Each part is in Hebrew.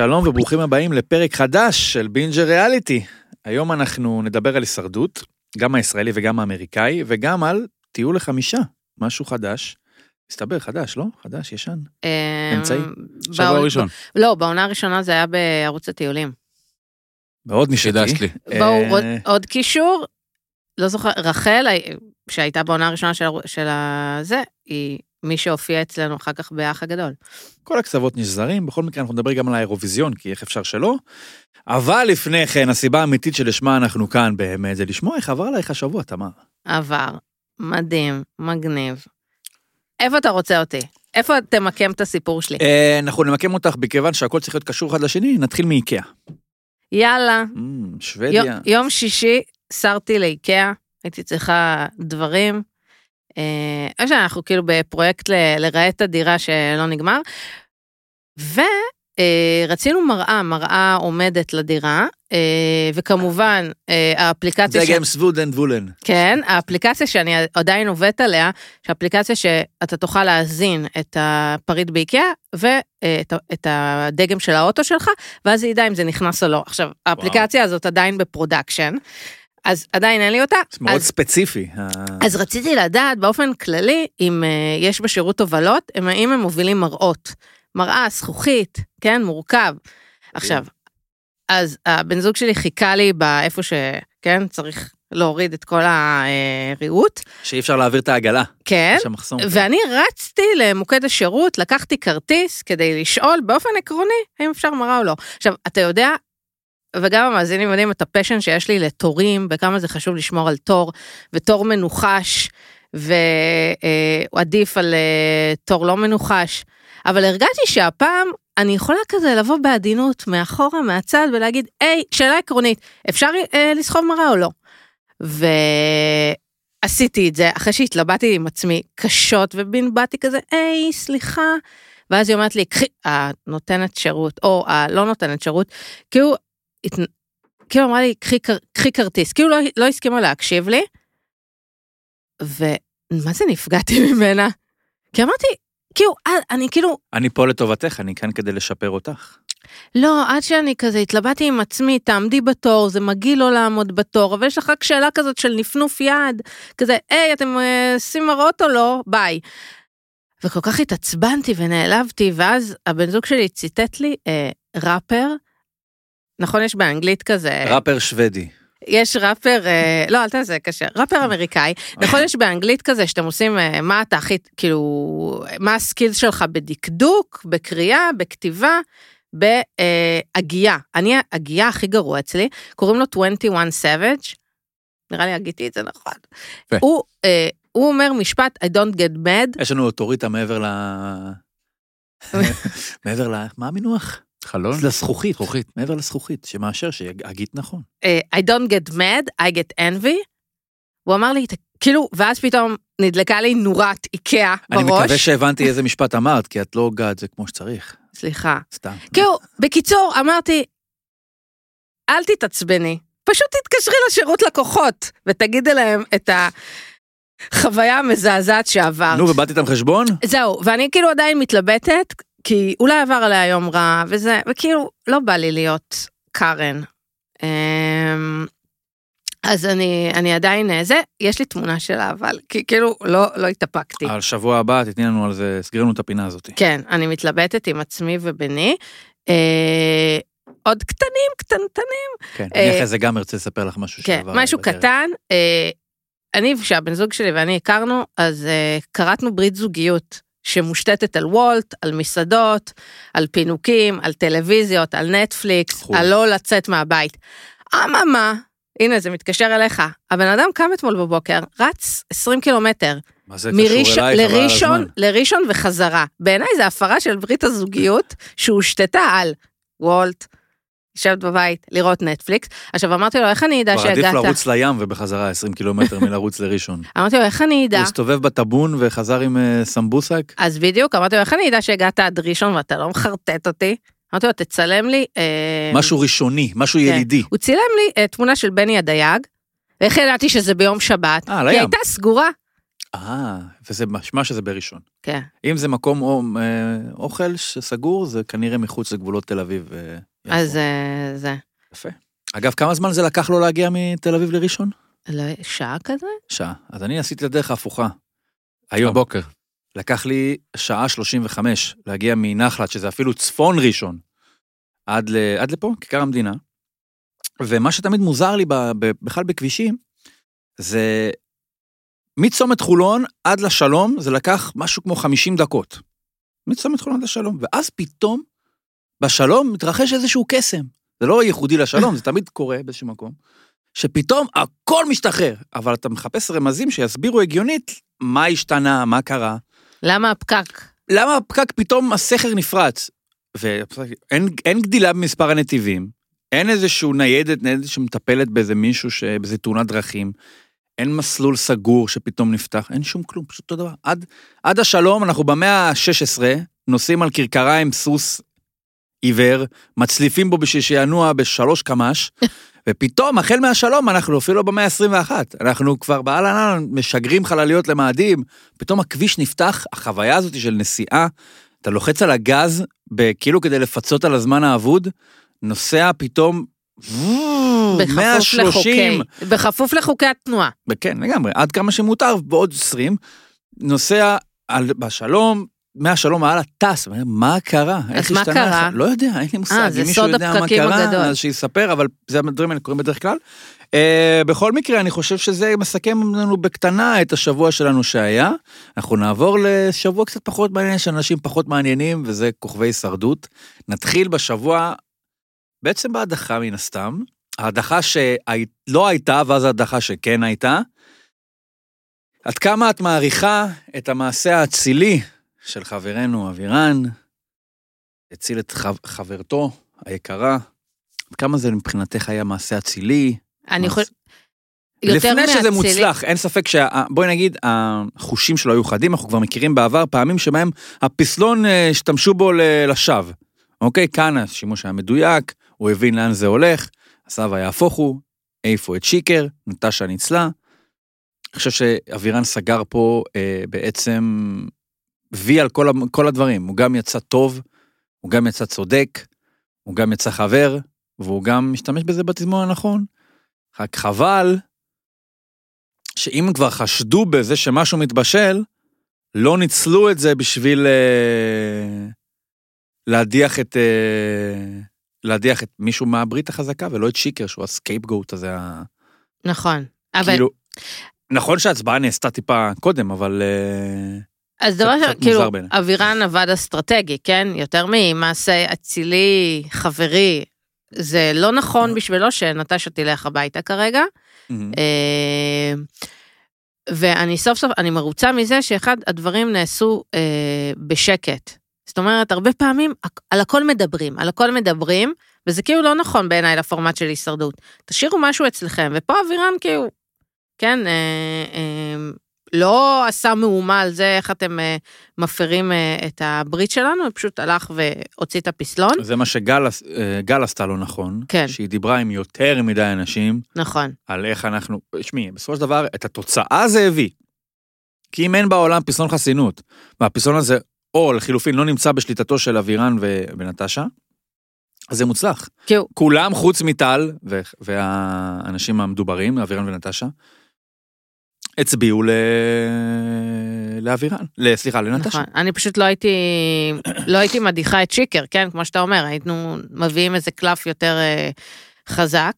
שלום וברוכים הבאים לפרק חדש של בינג'ר ריאליטי. היום אנחנו נדבר על הישרדות, גם הישראלי וגם האמריקאי, וגם על טיול לחמישה, משהו חדש. מסתבר, חדש, לא? חדש, ישן. אמצעי? אמ, שבוע בעונה- ראשון. לא, בעונה הראשונה זה היה בערוץ הטיולים. מאוד נשאתי. חידשת לי. בואו, אה, עוד- קישור, לא זוכר, רחל, שהייתה בעונה הראשונה של הר- של הזה, היא מי שהופיע אצלנו אחר כך באח הגדול. כל הקצוות נשזרים, בכל מקרה אנחנו נדבר גם על האירוויזיון, כי איך אפשר שלא. אבל לפני כן, הסיבה האמיתית שלשמה אנחנו כאן באמת, זה לשמוע איך עבר עלייך השבוע, תמר. עבר, מדהים, מגניב. איפה אתה רוצה אותי? איפה תמקם את הסיפור שלי? אה, אנחנו נמקם אותך מכיוון שהכל צריך להיות קשור אחד לשני, נתחיל מאיקאה. יאללה, יו- שוודיה. יום שישי סרתי לאיקאה, הייתי צריכה דברים. אה, שאנחנו כאילו בפרויקט ל- לרהט את הדירה שלא נגמר. ורצינו מראה, מראה עומדת לדירה, אה, וכמובן אה, האפליקציה, דגם סוודן וולן. כן, האפליקציה שאני עדיין עובדת עליה, שהאפליקציה שאתה תוכל להזין את הפריט באיקאה ואת את הדגם של האוטו שלך, ואז זה ידע אם זה נכנס או לא. עכשיו, האפליקציה הזאת עדיין ב production, אז עדיין אין לי אותה. זה מאוד אז, ספציפי. אז רציתי לדעת באופן כללי, אם uh, יש בשירות הובלות, אם האם הם מובילים מראות. מראה, זכוכית, כן, מורכב. עכשיו, אז הבן זוג שלי חיכה לי באיפה ש... כן, צריך להוריד את כל הריהוט. שאי אפשר להעביר את העגלה. כן, יש שם מחסום. ואני רצתי למוקד השירות, לקחתי כרטיס כדי לשאול באופן עקרוני האם אפשר מראה או לא. עכשיו, אתה יודע, וגם המאזינים יודעים את הפשן שיש לי לתורים, וכמה זה חשוב לשמור על תור, ותור מנוחש, ועדיף על אה, תור לא מנוחש. אבל הרגשתי שהפעם אני יכולה כזה לבוא בעדינות מאחורה, מהצד, ולהגיד, היי, שאלה עקרונית, אפשר אה, לסחוב מראה או לא? ועשיתי את זה אחרי שהתלבטתי עם עצמי קשות ובנבטתי כזה, היי, סליחה. ואז היא אומרת לי, קחי, הנותנת שירות, או הלא נותנת שירות, הת... כאילו אמרה לי, קחי, קחי כרטיס, כאילו לא, לא הסכימה להקשיב לי. ומה זה נפגעתי ממנה? כי אמרתי, כאילו, אה, אני כאילו, אני פה לטובתך, אני כאן כדי לשפר אותך. לא, עד שאני כזה התלבטתי עם עצמי, תעמדי בתור, זה מגעיל לא לעמוד בתור, אבל יש לך רק שאלה כזאת של נפנוף יד, כזה, היי, אתם אה, עושים מראות או לא? ביי. וכל כך התעצבנתי ונעלבתי, ואז הבן זוג שלי ציטט לי אה, ראפר, נכון, יש באנגלית כזה, ראפר שוודי. יש ראפר, אה, לא, אל תעשה קשה, ראפר אמריקאי, נכון, יש באנגלית כזה שאתם עושים, אה, מה אתה הכי, כאילו, מה הסקילס שלך בדקדוק, בקריאה, בכתיבה, בהגייה. אני, הגייה הכי גרוע אצלי, קוראים לו 21 Savage, נראה לי הגיתי את זה נכון. הוא, אה, הוא אומר משפט, I don't get mad, יש לנו אוטוריטה מעבר ל... מעבר ל... מה המינוח? חלון? לזכוכית. זכוכית. מעבר לזכוכית, שמאשר שאגית נכון. אה, I don't get mad, I get envy. הוא אמר לי, "ת- כאילו, ואז פתאום נדלקה לי נורת איקאה אני בראש. מקווה שהבנתי איזה משפט אמרת, כי את לא הוגה את זה כמו שצריך. סליחה. סתם. כאילו, בקיצור, אמרתי, אל תתעצבני, פשוט תתקשרי לשירות לקוחות ותגידי להם את החוויה המזעזעת שעברת. נו, ובאת איתם חשבון? זהו, ואני כאילו עדיין מתלבטת, כי אולי עבר עליה יום רע וזה, וכאילו, לא בא לי להיות קארן. אמ, אז אני, אני עדיין אה, זה, יש לי תמונה שלה, אבל כי כאילו לא, לא התאפקתי. על שבוע הבא תתני לנו על זה, סגרי לנו את הפינה הזאת. כן, אני מתלבטת עם עצמי וביני. אה, עוד קטנים, קטנטנים. כן, אה, אני אחרי זה גם ארצה לספר לך משהו כן, שעבר משהו בדרך. קטן. אה, אני, כשהבן זוג שלי ואני הכרנו, אז אה, כרתנו ברית זוגיות שמושתתת על וולט, על מסעדות, על פינוקים, על טלוויזיות, על נטפליקס, חול. על לא לצאת מהבית. אממה, הנה זה מתקשר אליך, הבן אדם קם אתמול בבוקר, רץ 20 קילומטר, מה זה קשור אלייך, לראשון. לראשון וחזרה. בעיניי זה הפרה של ברית הזוגיות שהושתתה על וולט, לשבת בבית, לראות נטפליקס. עכשיו אמרתי לו, איך אני אדע כבר עדיף שהגעת? לרוץ לים ובחזרה 20 קילומטר מלרוץ לראשון. אמרתי לו, איך אני אדע? הוא הסתובב בטאבון וחזר עם אה, סמבוסק. אז בדיוק, אמרתי לו, איך אני אדע שהגעת עד ראשון ואתה לא מחרטט אותי? אמרתי לו, תצלם לי... אה, משהו ראשוני, משהו כן. ילידי. הוא צילם לי אה, תמונה של בני הדייג, ואיך ידעתי שזה ביום שבת? היא. הייתה סגורה. אה, וזה משמע שזה בראשון. כן. אם זה מקום או, אוכל שסגור, זה כנראה מחוץ לגבולות תל אביב. אז אה, זה. יפה. אגב, כמה זמן זה לקח לו להגיע מתל אביב לראשון? לא, שעה כזה? שעה. אז אני עשיתי את הדרך ההפוכה. היום. בבוקר. לקח לי שעה 35 להגיע מנחלת, שזה אפילו צפון ראשון, עד, ל, עד לפה, כיכר המדינה. ומה שתמיד מוזר לי ב, ב, בכלל בכבישים, זה מצומת חולון עד לשלום, זה לקח משהו כמו 50 דקות. מצומת חולון עד לשלום. ואז פתאום, בשלום מתרחש איזשהו קסם. זה לא ייחודי לשלום, זה תמיד קורה באיזשהו מקום. שפתאום הכל משתחרר, אבל אתה מחפש רמזים שיסבירו הגיונית מה השתנה, מה קרה. למה הפקק? למה הפקק פתאום הסכר נפרץ? ואין אין גדילה במספר הנתיבים, אין איזשהו ניידת, ניידת שמטפלת באיזה מישהו, ש... באיזה תאונת דרכים, אין מסלול סגור שפתאום נפתח, אין שום כלום, פשוט אותו דבר. עד, עד השלום, אנחנו במאה ה-16, נוסעים על כרכרה עם סוס עיוור, מצליפים בו בשביל שינוע בשלוש קמ"ש, ופתאום, החל מהשלום, אנחנו אפילו במאה ה-21. אנחנו כבר באהלן משגרים חלליות למאדים, פתאום הכביש נפתח, החוויה הזאת של נסיעה, אתה לוחץ על הגז, כאילו כדי לפצות על הזמן האבוד, נוסע פתאום, בכפוף 130, לחוקי, בכפוף לחוקי התנועה. כן, לגמרי, עד כמה שמותר, בעוד 20, נוסע על, בשלום, מהשלום הלאה טס, מה קרה? איך מה השתנה קרה? לך? לא יודע, אין לי מושג. אה, אם מישהו יודע מה קרה, הגדול. אז שיספר, אבל זה הדברים האלה קורים בדרך כלל. Uh, בכל מקרה, אני חושב שזה מסכם לנו בקטנה את השבוע שלנו שהיה. אנחנו נעבור לשבוע קצת פחות מעניין, יש אנשים פחות מעניינים, וזה כוכבי הישרדות. נתחיל בשבוע, בעצם בהדחה מן הסתם. ההדחה שלא הייתה, ואז ההדחה שכן הייתה. עד כמה את מעריכה את המעשה האצילי של חברנו אבירן, הציל את חב, חברתו היקרה. כמה זה מבחינתך היה מעשה אצילי? אני מה חושבת... לפני שזה מוצלח, אין ספק שה... בואי נגיד, החושים שלו היו חדים, אנחנו כבר מכירים בעבר פעמים שבהם הפסלון אה, השתמשו בו לשווא. אוקיי, כאן השימוש היה מדויק, הוא הבין לאן זה הולך, הסבא יהפוך הוא, העיפו את שיקר, נטשה ניצלה. אני חושב שאבירן סגר פה אה, בעצם וי על כל, כל הדברים, הוא גם יצא טוב, הוא גם יצא צודק, הוא גם יצא חבר, והוא גם משתמש בזה בתזמון הנכון. רק חבל שאם כבר חשדו בזה שמשהו מתבשל, לא ניצלו את זה בשביל אה, להדיח את... אה, להדיח את מישהו מהברית החזקה, ולא את שיקר, שהוא הסקייפגוט הזה, נכון. אבל... כאילו... נכון שההצבעה נעשתה טיפה קודם, אבל... אה, אז דבר ראשון, כאילו. אבירן עבד אסטרטגי, כן? יותר ממעשה אצילי, חברי. זה לא נכון בשבילו שנטשה תלך הביתה כרגע. אה, ואני סוף סוף, אני מרוצה מזה שאחד הדברים נעשו אה, בשקט. זאת אומרת, הרבה פעמים על הכל מדברים, על הכל מדברים, וזה כאילו לא נכון בעיניי לפורמט של הישרדות. תשאירו משהו אצלכם, ופה אבירן כאילו, כן, אה, אה, לא עשה מהומה על זה איך אתם אה, מפרים אה, את הברית שלנו, הוא פשוט הלך והוציא את הפסלון. זה מה שגל אה, עשתה לא נכון, כן. שהיא דיברה עם יותר מדי אנשים, נכון, על איך אנחנו, תשמעי, בסופו של דבר, את התוצאה זה הביא. כי אם אין בעולם פסלון חסינות, והפסלון הזה, או לחילופין, לא נמצא בשליטתו של אבירן ו- ונטשה, אז זה מוצלח. כאילו, כולם חוץ מטל ו- והאנשים המדוברים, אבירן ונטשה, הצביעו ל... לאבירן, סליחה, לנטשה. נכון, אני פשוט לא הייתי, לא הייתי מדיחה את שיקר, כן, כמו שאתה אומר, היינו מביאים איזה קלף יותר אה, חזק.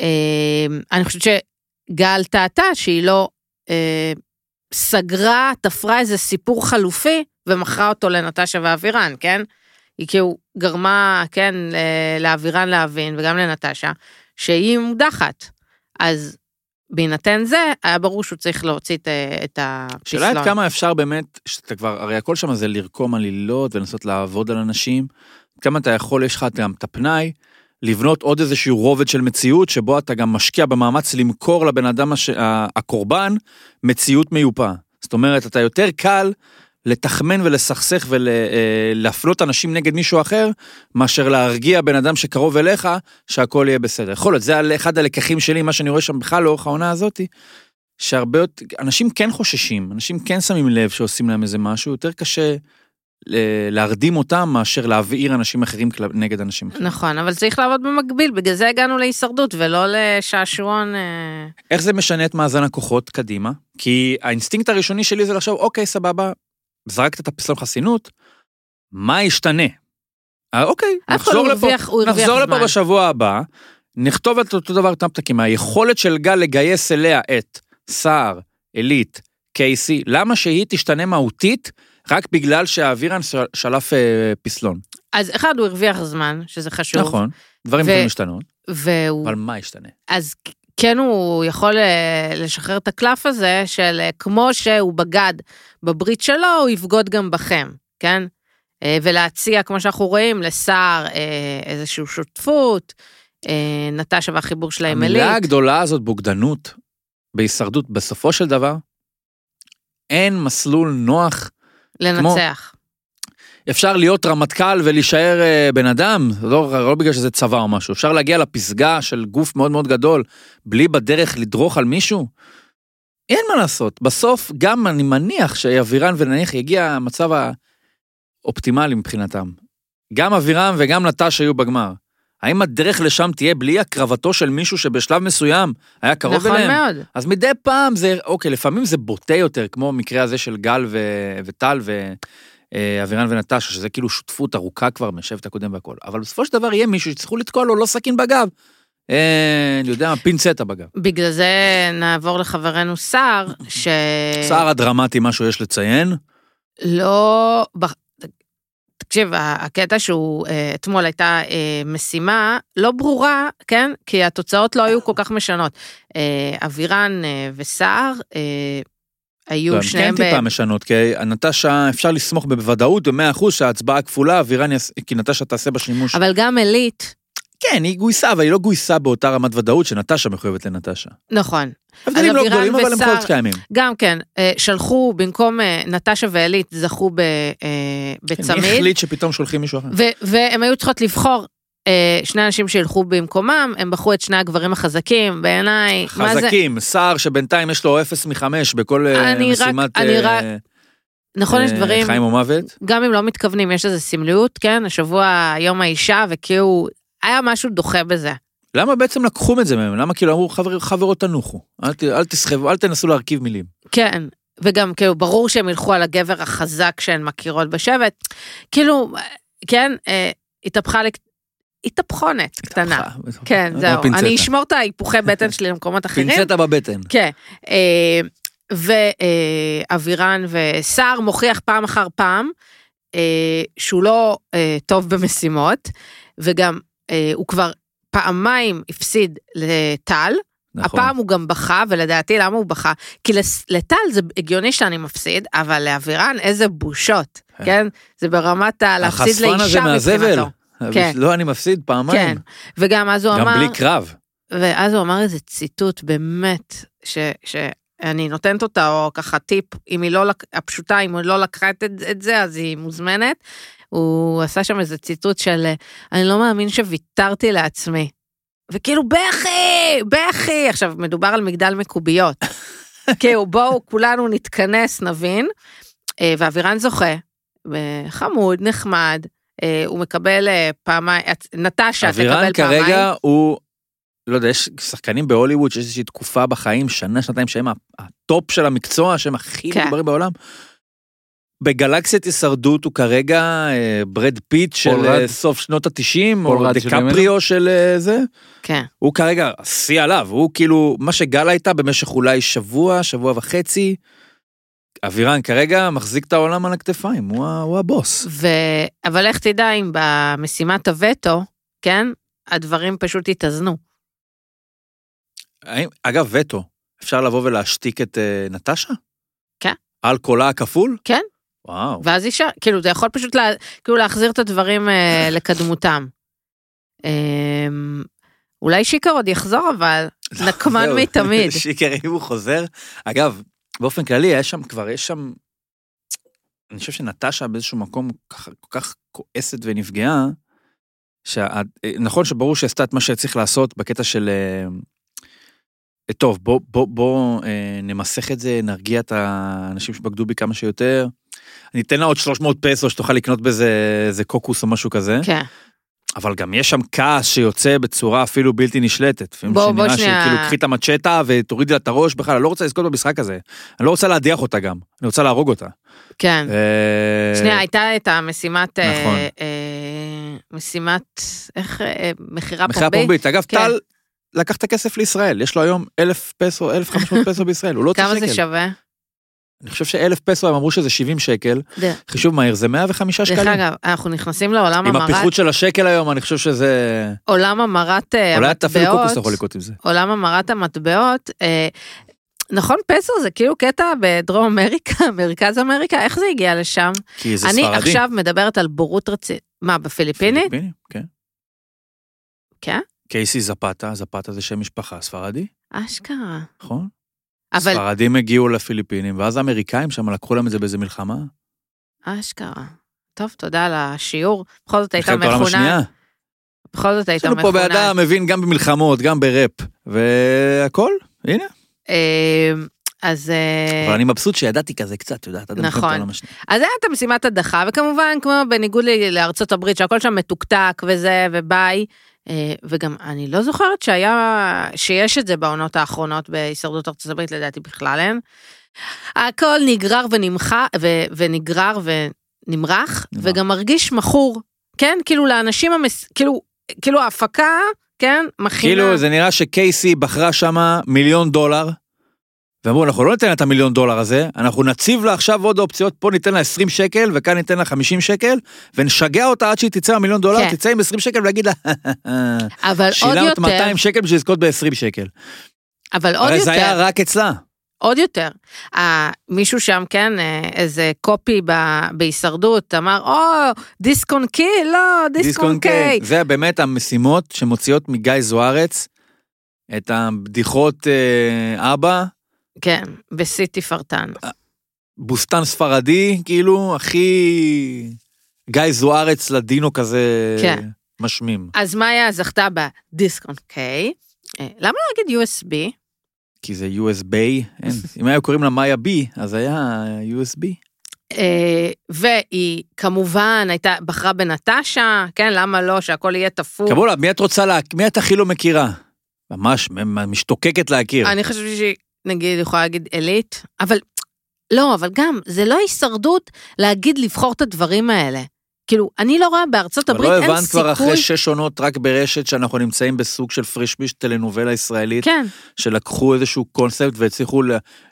אה, אני חושבת שגל טעתה שהיא לא אה, סגרה, תפרה איזה סיפור חלופי ומכרה אותו לנטשה ואבירן, כן? היא כאילו גרמה, כן, לאבירן להבין וגם לנטשה, שהיא מודחת. אז בהינתן זה, היה ברור שהוא צריך להוציא את, את הפסלון. שאלה עד כמה אפשר באמת, שאתה כבר, הרי הכל שם זה לרקום עלילות ולנסות לעבוד על אנשים, כמה אתה יכול, יש לך גם את הפנאי, לבנות עוד איזשהו רובד של מציאות, שבו אתה גם משקיע במאמץ למכור לבן אדם הש... הקורבן מציאות מיופה. זאת אומרת, אתה יותר קל לתחמן ולסכסך ולהפלות אנשים נגד מישהו אחר, מאשר להרגיע בן אדם שקרוב אליך, שהכל יהיה בסדר. יכול להיות, זה אחד הלקחים שלי, מה שאני רואה שם בכלל לאורך העונה הזאתי, שהרבה יותר, אנשים כן חוששים, אנשים כן שמים לב שעושים להם איזה משהו, יותר קשה ל- להרדים אותם מאשר להבעיר אנשים אחרים נגד אנשים אחרים. נכון, אבל צריך לעבוד במקביל, בגלל זה הגענו להישרדות ולא לשעשועון... אה, איך זה משנה את מאזן הכוחות קדימה? כי האינסטינקט הראשוני שלי זה לחשוב, אוקיי, סבבה, זרקת את הפסלון חסינות, מה ישתנה? אה, אוקיי, נחזור לפה, הרוויח- נחזור לפה. בשבוע הבא, נכתוב את אותו דבר את הפתקים. היכולת של גל לגייס אליה את סער, עילית, קייסי, למה שהיא תשתנה מהותית רק בגלל שהאווירן של- שלף אה, פסלון? אז אחד, הוא הרוויח זמן, שזה חשוב. נכון, דברים ו- יכולים להשתנות, והוא... אבל מה ישתנה? אז כן הוא יכול אה, לשחרר את הקלף הזה של אה, כמו שהוא בגד בברית שלו, הוא יבגוד גם בכם, כן? אה, ולהציע, כמו שאנחנו רואים, לסער איזושהי שותפות, נטשה והחיבור שלה עם המילה עילית. הגדולה הזאת, בוגדנות, בהישרדות, בסופו של דבר, אין מסלול נוח. לנצח. אפשר להיות רמטכ"ל ולהישאר אה, בן אדם, לא, לא בגלל שזה צבא או משהו, אפשר להגיע לפסגה של גוף מאוד מאוד גדול, בלי בדרך לדרוך על מישהו. אין מה לעשות, בסוף גם אני מניח שאבירן ונניח יגיע המצב האופטימלי מבחינתם. גם אבירם וגם נטש היו בגמר. האם הדרך לשם תהיה בלי הקרבתו של מישהו שבשלב מסוים היה קרוב נכון אליהם? מאוד. אז מדי פעם זה, אוקיי, לפעמים זה בוטה יותר, כמו המקרה הזה של גל ו... וטל ואבירן ונטשה, שזה כאילו שותפות ארוכה כבר מהשבט הקודם והכל. אבל בסופו של דבר יהיה מישהו שיצטרכו לתקוע לו לא סכין בגב. אה, אני יודע מה, פינצטה בגב. בגלל זה נעבור לחברנו סער, ש... סער הדרמטי, משהו יש לציין. לא... תקשיב, הקטע שהוא, אה, אתמול הייתה אה, משימה לא ברורה, כן? כי התוצאות לא היו כל כך משנות. אה, אבירן אה, וסער אה, היו הם שניהם כן טיפה משנות, כי נטשה, אפשר לסמוך בוודאות ב-100% שההצבעה הכפולה, אבירן, יס... כי נטשה תעשה בה שימוש. אבל גם עילית, כן, היא גויסה, אבל היא לא גויסה באותה רמת ודאות שנטשה מחויבת לנטשה. נכון, הבדלים לא גדולים, אבל הם כל זאת קיימים. גם כן, אה, שלחו במקום אה, נטשה ועילית, זכו ב, אה, כן, מי בצמיד. החליט שפתאום שולחים מישהו אחר? והם היו צריכות לבחור שני אנשים שילכו במקומם, הם בחרו את שני הגברים החזקים, בעיניי, מה זה, חזקים, סער שבינתיים יש לו 0 מ-5 בכל אה, אני רק- משימת אני אה, רק- נכון יש אה, דברים, חיים או מוות. גם אם לא מתכוונים, יש איזה סמליות, כן, השבוע יום האישה, וכאילו, היה משהו דוחה בזה. למה בעצם לקחו את זה מהם? למה כאילו אמרו "חבר- חברות תנוחו, אל ת- אל תסחבו, אל תנסו להרכיב מילים. כן, וגם כאילו, ברור שהם ילכו על הגבר החזק שהן מכירות בשבט, כאילו, כן, אה, התהפכה לי, התהפכונת קטנה. כן, זהו. אני אשמור את ההיפוכי בטן שלי למקומות אחרים. פינצטה בבטן. כן. אה, ואבירן וסער מוכיח פעם אחר פעם אה, שהוא לא אה, טוב במשימות, וגם אה, הוא כבר פעמיים הפסיד לטל, נכון. הפעם הוא גם בכה, ולדעתי למה הוא בכה? כי לטל זה הגיוני שאני מפסיד, אבל לאבירן איזה בושות, כן. כן? זה ברמת ה- להפסיד החשפן הזה לאישה מהזבל. כן. לא, אני מפסיד פעמיים. כן, וגם אז הוא גם אמר... בלי קרב. ואז הוא אמר איזה ציטוט באמת, ש, שאני נותנת אותה, או ככה טיפ, אם היא לא, הפשוטה, אם היא לא לקחה את, את זה, אז היא מוזמנת. הוא עשה שם איזה ציטוט של, אני לא מאמין שוויתרתי לעצמי. וכאילו, בכי, בכי. עכשיו, מדובר על מגדל מקוביות. כאילו, בואו כולנו נתכנס, נבין. אה, ואבירן זוכה, אה, חמוד, נחמד. אה, הוא מקבל אה, פעמיים, נטשה תקבל אבירן פעמיים. כרגע הוא, לא יודע, יש שחקנים בהוליווד שיש איזושהי תקופה בחיים, שנה, שנתיים, שהם הטופ של המקצוע, שהם הכי כן. מדוברים בעולם. בגלקסיית הישרדות הוא כרגע אה, ברד פיט של רד. סוף שנות התשעים, או דקפריו של זה. כן. הוא כרגע, השיא עליו, הוא כאילו, מה שגל הייתה במשך אולי שבוע, שבוע וחצי. אבירן כרגע מחזיק את העולם על הכתפיים, הוא, הוא הבוס. ו... אבל איך תדע אם במשימת הווטו, כן, הדברים פשוט יתאזנו. האם, אגב, וטו, אפשר לבוא ולהשתיק את אה, נטשה? כן. על קולה הכפול? כן. וואו. ואז אישה, כאילו, זה יכול פשוט לה... כאילו להחזיר את הדברים אה, לקדמותם. אה, אולי שיקר עוד יחזור, אבל נקמן זהו. מתמיד. שיקר, אם הוא חוזר. אגב, באופן כללי, יש שם, כבר יש שם, אני חושב שנטשה באיזשהו מקום כל כך כועסת ונפגעה, שה... נכון שברור שעשתה את מה שצריך לעשות בקטע של... אה, טוב, בוא, בוא, בוא אה, נמסך את זה, נרגיע את האנשים שבגדו בי כמה שיותר. אני אתן לה עוד 300 פסו שתוכל לקנות בזה איזה קוקוס או משהו כזה. כן. אבל גם יש שם כעס שיוצא בצורה אפילו בלתי נשלטת. בוא- בוא שנראה שנייה. שכאילו קחי את המצ'טה ותורידי לה את הראש בכלל, אני לא רוצה לזכות במשחק הזה. אני לא רוצה להדיח אותה גם, אני רוצה להרוג אותה. כן. אה, שנייה, הייתה את המשימת... אה, נכון. אה, משימת... איך... מכירה מכירה פומבית? פומבית. אגב, כן. טל לקח את הכסף לישראל, יש לו היום אלף פסו, אלף חמש מאות פסו בישראל, הוא לא כמה שקל. זה שווה? אני חושב שאלף פסו הם אמרו שזה 70 שקל, דרך חישוב מהיר זה 105 דרך שקלים. אגב, אנחנו נכנסים לעולם עם המרת... הפיחות של השקל היום, אני חושב שזה... עולם המרת אה, אולי אתה אפילו קוקוס המטבעות. יכול לקרות עם זה. עולם המרת המטבעות. אה, נכון, פסו זה כאילו קטע בדרום אמריקה, מרכז אמריקה, איך זה הגיע לשם? כי זה אני ספרדי. עכשיו מדברת על בורות רצינית. מה, בפיליפינית? פיליפיני, כן. כן? קייסי זפתה, זפתה זה שם משפחה ספרדי, אשכרה. נכון? אבל ספרדים הגיעו לפיליפינים, ואז האמריקאים שם לקחו להם את זה באיזה מלחמה. אשכרה. טוב, תודה על השיעור. בכל זאת הייתה מכונה. בכל זאת יש הייתה לנו פה מכונה. בן אדם מבין גם במלחמות, גם בראפ, והכל, הנה. אה, אז אה, אבל אני מבסוט שידעתי כזה קצת, יודעת, עד נכון. העולם השנייה. אז היה את המשימת הדחה, וכמובן, כמו בניגוד לארצות הברית, שהכל שם מתוקתק וזה, וביי. אה, וגם אני לא זוכרת שהיה, שיש את זה בעונות האחרונות בהישרדות ארצות הברית, לדעתי בכלל אין. הכל נגרר ונמחה, ו, ונגרר ונמרח, נמרח. וגם מרגיש מכור, כן? כאילו לאנשים, המס... כאילו, כאילו ההפקה, כן? מכינה. כאילו זה נראה שקייסי בחרה שמה מיליון דולר, ואמרו אנחנו לא ניתן לה את המיליון דולר הזה, אנחנו נציב לה עכשיו עוד אופציות, פה ניתן לה 20 שקל וכאן ניתן לה 50 שקל, ונשגע אותה עד שהיא תצא מהמיליון דולר, כן. תצא עם 20 שקל ולהגיד לה, אבל עוד שילמת יותר, 200 שקל בשביל לזכות ב-20 שקל. אבל עוד הרי זה היה יותר, רק אצלה. עוד יותר. אה, מישהו שם, כן, אה, איזה קופי ב- בהישרדות, אמר, או, דיסקון קי, לא, דיסקון קיי. זה באמת המשימות שמוציאות מגיא זוארץ את הבדיחות אה, אבא, כן, בשיא תפארתן. בוסטן ספרדי, כאילו, הכי גיא זוארץ לדינו כזה כן. משמים. אז מאיה זכתה בדיסקון קיי. אה, למה לא להגיד USB? כי זה USB, אין. אם היו קוראים לה מאיה בי, אז היה USB. אה, והיא כמובן הייתה, בחרה בנטשה, כן, למה לא, שהכל יהיה תפור. קבולה, מי את רוצה לה... מי את הכי לא מכירה? ממש משתוקקת להכיר. אני חושבת שהיא, נגיד, יכולה להגיד עילית, אבל, לא, אבל גם, זה לא הישרדות להגיד לבחור את הדברים האלה. כאילו, אני לא רואה בארצות אבל הברית, לא אין הבנת כבר אחרי סיכוי. שש עונות רק ברשת שאנחנו נמצאים בסוג של פרישמיש טלנובלה ישראלית, כן, שלקחו איזשהו קונספט והצליחו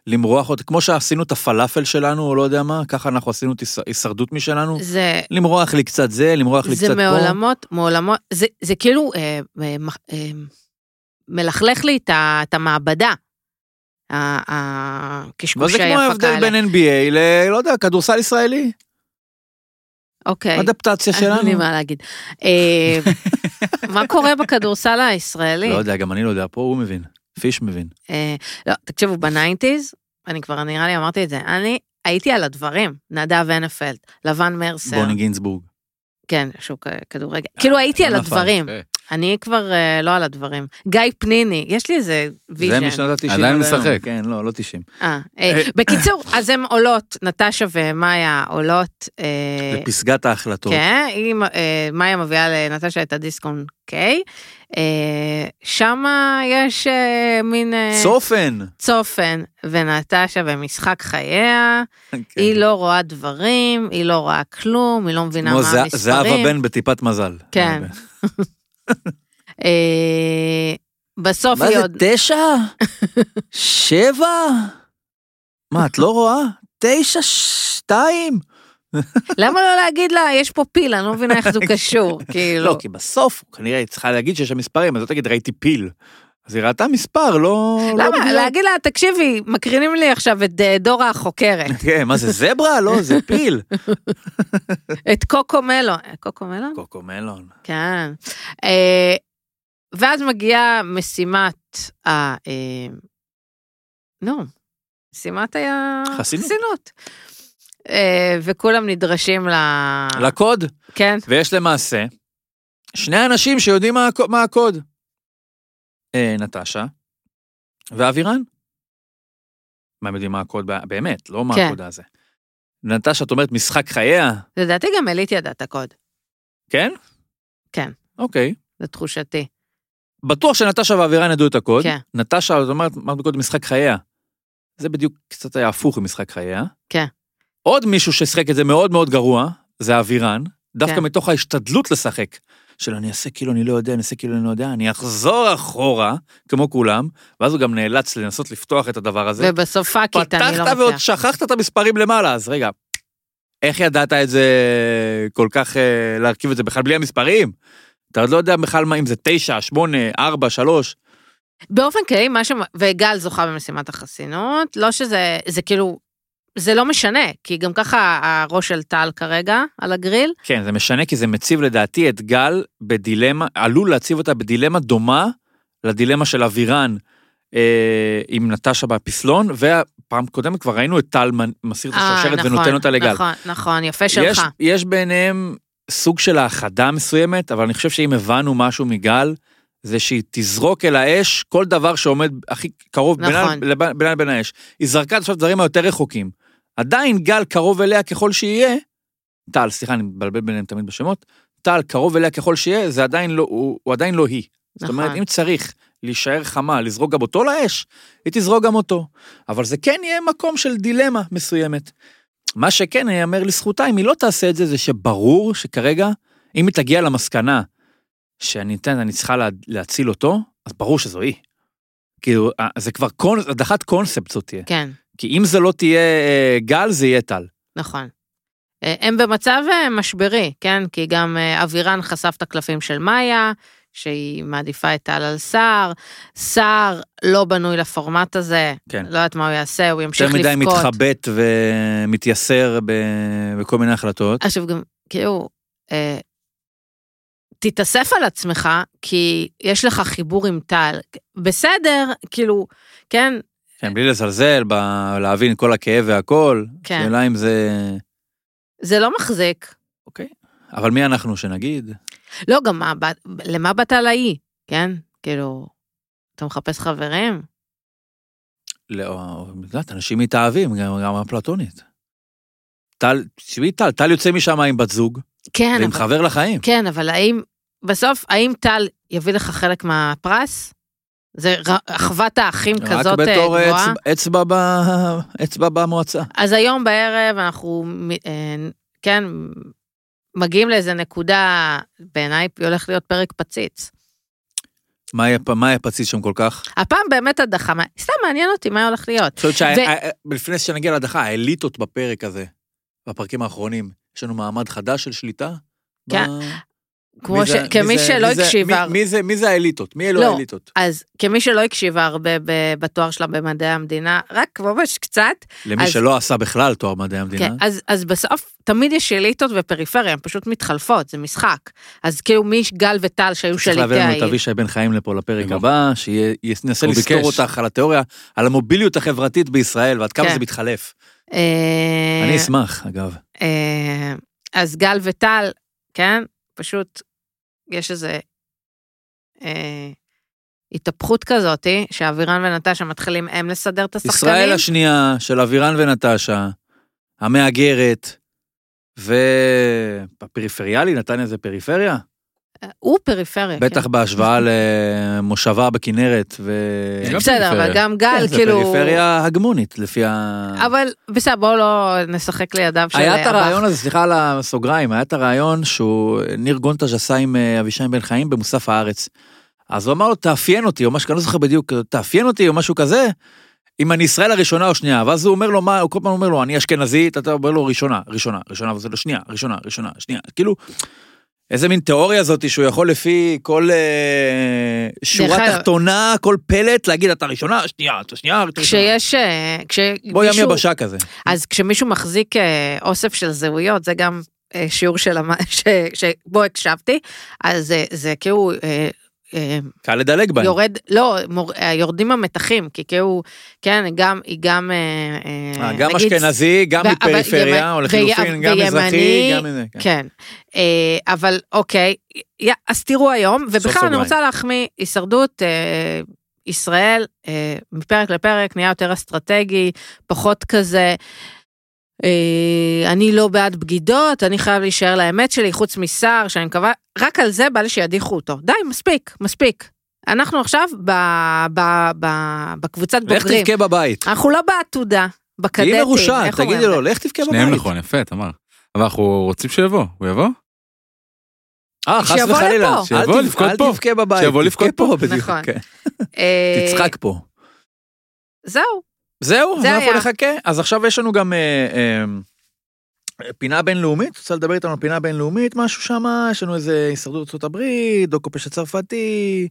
למרוח אותו, כמו שעשינו את הפלאפל שלנו, או לא יודע מה, ככה אנחנו עשינו את היש- הישרדות משלנו. זה, למרוח לי קצת זה, למרוח לי זה קצת פה. מעולמות, מעולמות, זה, זה כאילו אה, אה, אה, מלכלך לי את, ה, את המעבדה. ה- אבל הקשקושי זה כמו ההבדל האלה. בין NBA ל... לא יודע, כדורסל ישראלי. אוקיי. אדפטציה אין לי שלנו. מה להגיד. אה, מה קורה בכדורסל הישראלי? לא יודע, גם אני לא יודע, פה הוא מבין. פיש מבין. אה, לא, תקשיבו, ב nineties, אני כבר נראה לי אמרתי את זה, אני הייתי על הדברים, נדב הנפלד, לבן מרסר, בוני גינצבורג. כן, שוק אה, כדורגל, כאילו הייתי על לא נפל. הדברים, אה, אני כבר אה, לא על הדברים. גיא פניני, יש לי איזה זה ויז'ן. משנות ה-90. עדיין משחק. כן, לא, לא 90. אה, אה, בקיצור, אז הן עולות, נטשה ומאיה עולות, אה, לפסגת ההחלטות. כן, היא, אה, מאיה מביאה לנטשה את הדיסקון קיי, אה, שמה יש אה, מין... אה, צופן. צופן ונטשה במשחק חייה, כן. היא לא רואה דברים, היא לא רואה כלום, היא לא מבינה כמו מה המספרים. זהבה בן בטיפת מזל. כן. אה, בסוף מה היא זה, עוד... תשע? שבע? מה, את לא רואה? תשע, שתיים? למה לא להגיד לה, יש פה פיל, אני לא מבינה איך זה קשור, כאילו. לא, כי בסוף, כנראה היא צריכה להגיד שיש שם מספרים, אז לא תגיד, ראיתי פיל. אז היא ראתה מספר, לא... לא למה? בגלל- להגיד לה, תקשיבי, מקרינים לי עכשיו את אה, דורה החוקרת, כן, מה זה, זברה? לא, זה פיל. את קוקו מלון. אה, קוקו מלון? קוקו מלון. כן. אה, ואז מגיעה משימת ה... נו, משימת חסינות. החסינות. אה, וכולם נדרשים ל... לקוד, כן, ויש למעשה שני אנשים שיודעים מה מה הקוד. אה, נטשה, ואבירן? מה הם יודעים מה הקוד, באמת, לא מה כן. הקוד הזה. נטשה, את אומרת משחק חייה, לדעתי גם אלית ידע את הקוד, כן? כן. אוקיי. לתחושתי. בטוח שנטשה ואבירן ידעו את הקוד. כן. נטשה, את אומרת, אמרת קודם משחק חייה. זה בדיוק קצת היה הפוך ממשחק חייה. כן. עוד מישהו ששיחק את זה מאוד מאוד גרוע, זה אבירן, דווקא כן. מתוך ההשתדלות לשחק. של אני אעשה כאילו אני לא יודע, אני אעשה כאילו אני לא יודע, אני אחזור אחורה, כמו כולם, ואז הוא גם נאלץ לנסות לפתוח את הדבר הזה. ובסוף פאקית, אני לא פתחת ועוד מצליח. שכחת את המספרים למעלה, אז רגע, איך ידעת את זה כל כך, אה, להרכיב את זה בכלל בלי המספרים? אתה עוד לא יודע בכלל מה, אם זה 9, 8, 4, 3. באופן כללי, מה ש... וגל זוכה במשימת החסינות, לא שזה, זה כאילו, זה לא משנה, כי גם ככה הראש של טל כרגע על הגריל, כן, זה משנה כי זה מציב לדעתי את גל בדילמה, עלול להציב אותה בדילמה דומה לדילמה של אבירן אה, עם נטשה בפסלון, והפעם קודמת כבר ראינו את טל מסיר את אה, השרשרת נכון, ונותן אותה לגל. נכון, נכון, יפה יש, שלך. יש ביניהם סוג של האחדה מסוימת, אבל אני חושב שאם הבנו משהו מגל, זה שהיא תזרוק אל האש כל דבר שעומד הכי קרוב נכון. בינה לבין האש. היא זרקה עכשיו דברים היותר רחוקים. עדיין גל קרוב אליה ככל שיהיה, טל, סליחה, אני מבלבל ביניהם תמיד בשמות, טל קרוב אליה ככל שיהיה, זה עדיין לא, הוא, הוא עדיין לא היא. זאת נכון. אומרת, אם צריך להישאר חמה, לזרוק גם אותו לאש, היא תזרוק גם אותו. אבל זה כן יהיה מקום של דילמה מסוימת. מה שכן ייאמר לזכותה, אם היא לא תעשה את זה, זה שברור שכרגע, אם היא תגיע למסקנה שאני אתן, אני צריכה לה, להציל אותו, אז ברור שזו היא. כאילו, אה, זה כבר קונ... הדחת קונספט זאת תהיה. כן, כי אם זה לא תהיה אה, גל, זה יהיה טל. נכון. אה, הם במצב אה, משברי, כן? כי גם אבירן חשף את הקלפים של מאיה, שהיא מעדיפה את טל על סער, סער לא בנוי לפורמט הזה, כן. לא יודעת מה הוא יעשה, הוא ימשיך יותר מדי לבכות. מתחבט ומתייסר ב... בכל מיני החלטות. עכשיו גם, כאילו, אה, תתאסף על עצמך, כי יש לך חיבור עם טל. בסדר, כאילו, כן, כן, בלי לזלזל, ב... להבין כל הכאב והכל. כן. שאלה אם זה... זה לא מחזיק. אוקיי. אבל מי אנחנו שנגיד? לא, גם מה, למה באת לאי, כן? כאילו, אתה מחפש חברים? לא, את יודעת, אנשים מתאהבים, גם גם אפלטונית. טל, תשמעי טל, טל יוצא משם עם בת זוג, כן, ועם אבל, חבר לחיים. כן, אבל האם, בסוף, האם טל יביא לך חלק מהפרס? זה אחוות האחים רק כזאת אה, בתור גבוהה? אצבע- אצבע אצבע במועצה. אז היום בערב אנחנו, אה, כן, מגיעים לאיזה נקודה, בעיניי הולך להיות פרק פציץ. מה היה- מה היה פציץ שם כל כך? הפעם באמת הדחה, סתם מעניין אותי מה הולך להיות. אני חושבת שלפני שנגיע להדחה, האליטות בפרק הזה, בפרקים האחרונים, יש לנו מעמד חדש של שליטה? כן. כמו ש... זה- כמי זה- שלא הקשיבה, מי- מי זה- מי זה האליטות? מי אלו לא. האליטות? אז כמי שלא הקשיבה הרבה ב- בתואר שלה במדעי המדינה, רק ממש קצת, למי אז- שלא עשה בכלל תואר מדעי המדינה. כן, אז, אז בסוף תמיד יש אליטות ופריפריה, הן פשוט מתחלפות, זה משחק. אז כאילו מי גל וטל שהיו צריך שליטי להביא לנו את העיר. אבישי בן חיים לפה לפרק בטח. הבא, שינסה הוא לסתור. אותך על התיאוריה, על המוביליות החברתית בישראל ועד כמה כן. זה מתחלף. אה, אני אשמח, אגב. אה, אז גל וטל, כן, פשוט יש איזה אה, התהפכות כזאתי, שאבירן ונטשה מתחילים הם לסדר את השחקנים. ישראל השנייה של אבירן ונטשה, המהגרת, ובפריפריאלי, נתניה זה פריפריה? הוא פריפריה. בטח כן. בהשוואה למושבה בכנרת, ו... גם בסדר, אבל. גם גל, כן, זה כאילו... פריפריה הגמונית, לפי ה... אבל בסדר, בואו לא נשחק לידיו של... היה את. הרעיון הזה, סליחה על הסוגריים, היה את הרעיון שהוא, ניר גונטז' עשה עם אה, אבישי בן חיים במוסף הארץ. אז הוא אמר לו, תאפיין אותי, או משהו, אני לא זוכר בדיוק, תאפיין אותי, או משהו כזה, אם אני ישראל הראשונה או שנייה. ואז הוא אומר לו, מה, הוא כל פעם אומר לו, אני אשכנזי, אתה אומר לו, ראשונה, ראשונה, ראשונה, וזה לו, שנייה, ראשונה, ראשונה, שנייה. כאילו, איזה מין תיאוריה זאת שהוא יכול לפי כל אה, שורה דרך תחתונה, כל פלט, להגיד, אתה ראשונה, שנייה, אתה שנייה, אתה ראשונה. כשיש... אה, כשמישהו... בוא ים יבשה כזה. אז כשמישהו מחזיק אה, אוסף של זהויות, זה גם שיעור של. שבו הקשבתי, אז אה, זה כאילו קל לדלג בהם. יורד, לא, מור... אה, יורדים המתחים, כי כאילו, כן, גם, היא גם, אה, אה, אה, גם נגיד, אשכנזי, גם ו- מפריפריה, ימ- או לחילופין, וי- גם וימני, מזרחי, גם מזה. כן. כן, אה, אבל אוקיי, יא, אז תראו היום, ובכלל אני. רוצה להחמיא הישרדות, אה, ישראל אה, מפרק לפרק נהיה יותר אסטרטגי, פחות כזה. אה, אני לא בעד בגידות, אני חייב להישאר לאמת שלי, חוץ מסער, שאני מקווה, רק על זה בא לי שידיחו אותו. די, מספיק, מספיק. אנחנו עכשיו ב, ב, ב, בקבוצת לך בוגרים. תבכה בבית. אנחנו לא בעתודה, בקדטים. תהיי מרושעת, איך תגידי? לו, לך תבכה בבית. שניהם נכון, יפה, תמר. אבל אנחנו רוצים שיבוא, הוא יבוא? אה, חס שיבוא וחלילה. לפה. אל שיבוא לבכות אל פה. תבכה בבית. שיבוא לבכות פה. בדיוק, נכון. כן. אה, תצחק פה. זהו, זהו, זה אנחנו. נחכה. אז עכשיו יש לנו גם אה, אה, פינה בינלאומית, רוצה לדבר איתנו על פינה בינלאומית, משהו שם, יש לנו איזה הישרדות ארצות הברית, דוקו פשע צרפתי,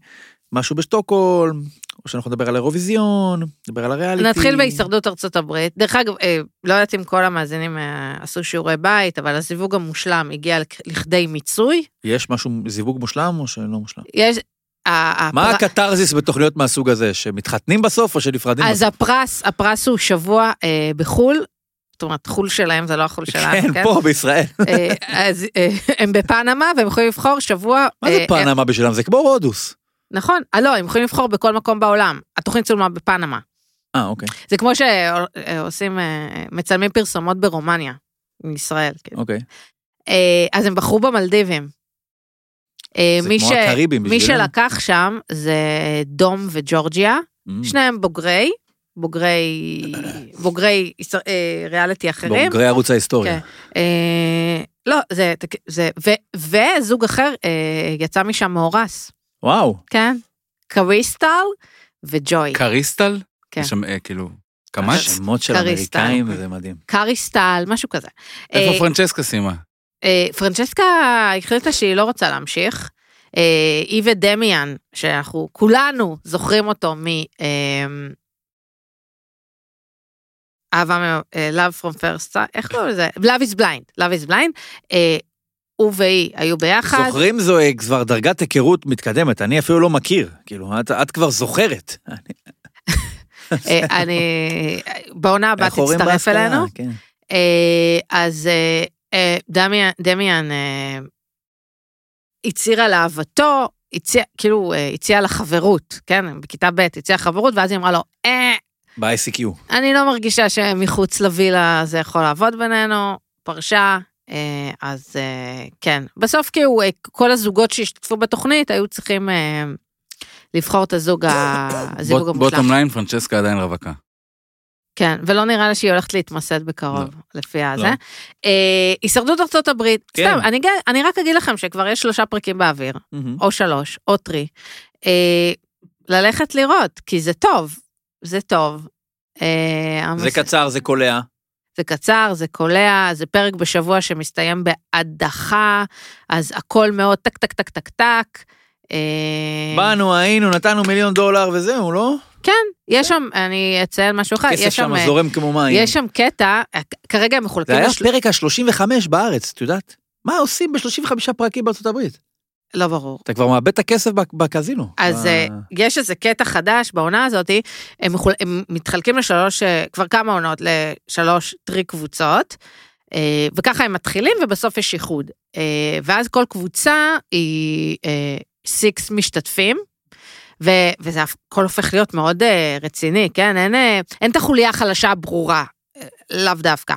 משהו בשטוקהולם, או שאנחנו נדבר על האירוויזיון, נדבר על הריאליטי. נתחיל בהישרדות ארצות הברית. דרך אגב, אה, לא יודעת אם כל המאזינים אה, עשו שיעורי בית, אבל הזיווג המושלם הגיע לכ- לכדי מיצוי. יש משהו, זיווג מושלם או שלא מושלם? יש... מה הפר- הקתרזיס בתוכניות מהסוג הזה, שמתחתנים בסוף או שנפרדים אז בסוף? הפרס, הפרס הוא שבוע אה, בחו"ל, זאת אומרת, חו"ל שלהם זה לא החו"ל שלנו, כן, כן? פה בישראל. אה, אז אה, הם בפנמה והם יכולים לבחור שבוע... מה זה אה, פנמה בשבילם? זה כמו רודוס. נכון, אה, לא, הם יכולים לבחור בכל מקום בעולם. התוכנית צולמה בפנמה. אה, אוקיי, זה כמו שעושים, אה, מצלמים פרסומות ברומניה, מישראל. כאילו. אוקיי. אז הם בחרו במלדיבים. אה, זה מי כמו ש- הקריבים מי. שלקח שם זה דום וג'ורג'יה, Mm. שניהם בוגרי, בוגרי, בוגרי ישראל- אה, ריאליטי אחרים. בוגרי ערוץ ההיסטוריה. כן. אה, לא, זה, זה, ו- וזוג אחר אה, יצא משם מאורס, וואו. כן? קריסטל וג'וי. קריסטל? כן. יש שם אה, כאילו, קמ"ש? השמות של קריסטל. האמריקאים זה מדהים. קריסטל, משהו כזה. איפה אה, פרנצ'סקה סיימה? אה, פרנצ'סקה החליטה שהיא לא רוצה להמשיך. אה, היא ודמיאן, שאנחנו כולנו זוכרים אותו מ... אה, אהבה, מ- אה, Love from first sight, איך קוראים לזה? Love is blind, Love is blind. הוא והיא היו ביחד. זוכרים זו כבר דרגת היכרות מתקדמת, אני אפילו לא מכיר. כאילו, את- את כבר זוכרת. אני... בעונה הבאה תצטרף? אלינו. כן. אז דמיאן, דמיאן אה, הצהירה לאהבתו, הציע, כאילו אה, הציעה לה חברות, כן? בכיתה ב' הציעה חברות, ואז היא אמרה לו, אה, ב-ICQ. אני לא מרגישה שמחוץ לווילה זה יכול לעבוד בינינו, פרשה, אה, אז אה, כן. בסוף כאילו אה, כל הזוגות שהשתתפו בתוכנית היו צריכים אה, לבחור את הזוג, ה- הזיווג המושלם. bottom line, פרנצ'סקה עדיין רווקה. כן, ולא נראה לה שהיא הולכת להתמסד בקרוב, לפי הזה. לא. אה, הישרדות ארצות הברית, כן. סתם, אני, אני רק אגיד לכם שכבר יש שלושה פרקים באוויר, מהמם. או שלוש, או טרי. אה, ללכת לראות, כי זה טוב, זה טוב. אה, זה המס- קצר, זה קולע. זה קצר, זה קולע, זה פרק בשבוע שמסתיים בהדחה, אז הכל מאוד טק טק טק טק טק. אה, באנו, היינו, נתנו מיליון דולר וזהו, לא? כן, יש שם, אני אציין משהו אחד, כסף יש שם, שם אה, זורם כמו מים. יש שם קטע, אה, כרגע הם זה מחולקים, היה לשל- פרק ה-35 בארץ, את יודעת? מה עושים ב-35 פרקים בארצות הברית? לא ברור. אתה כבר מאבד את הכסף בק- בקזינו. אז ב- אה, יש איזה קטע חדש בעונה הזאת, הם, מחול... הם מתחלקים לשלוש, כבר כמה עונות, לשלוש טרי קבוצות, וככה הם מתחילים ובסוף יש איחוד. ואז כל קבוצה היא סיקס משתתפים. ו- וזה הכל הופך להיות מאוד אה, רציני, כן? אין, אה, אין את החוליה החלשה הברורה, אה, לאו דווקא.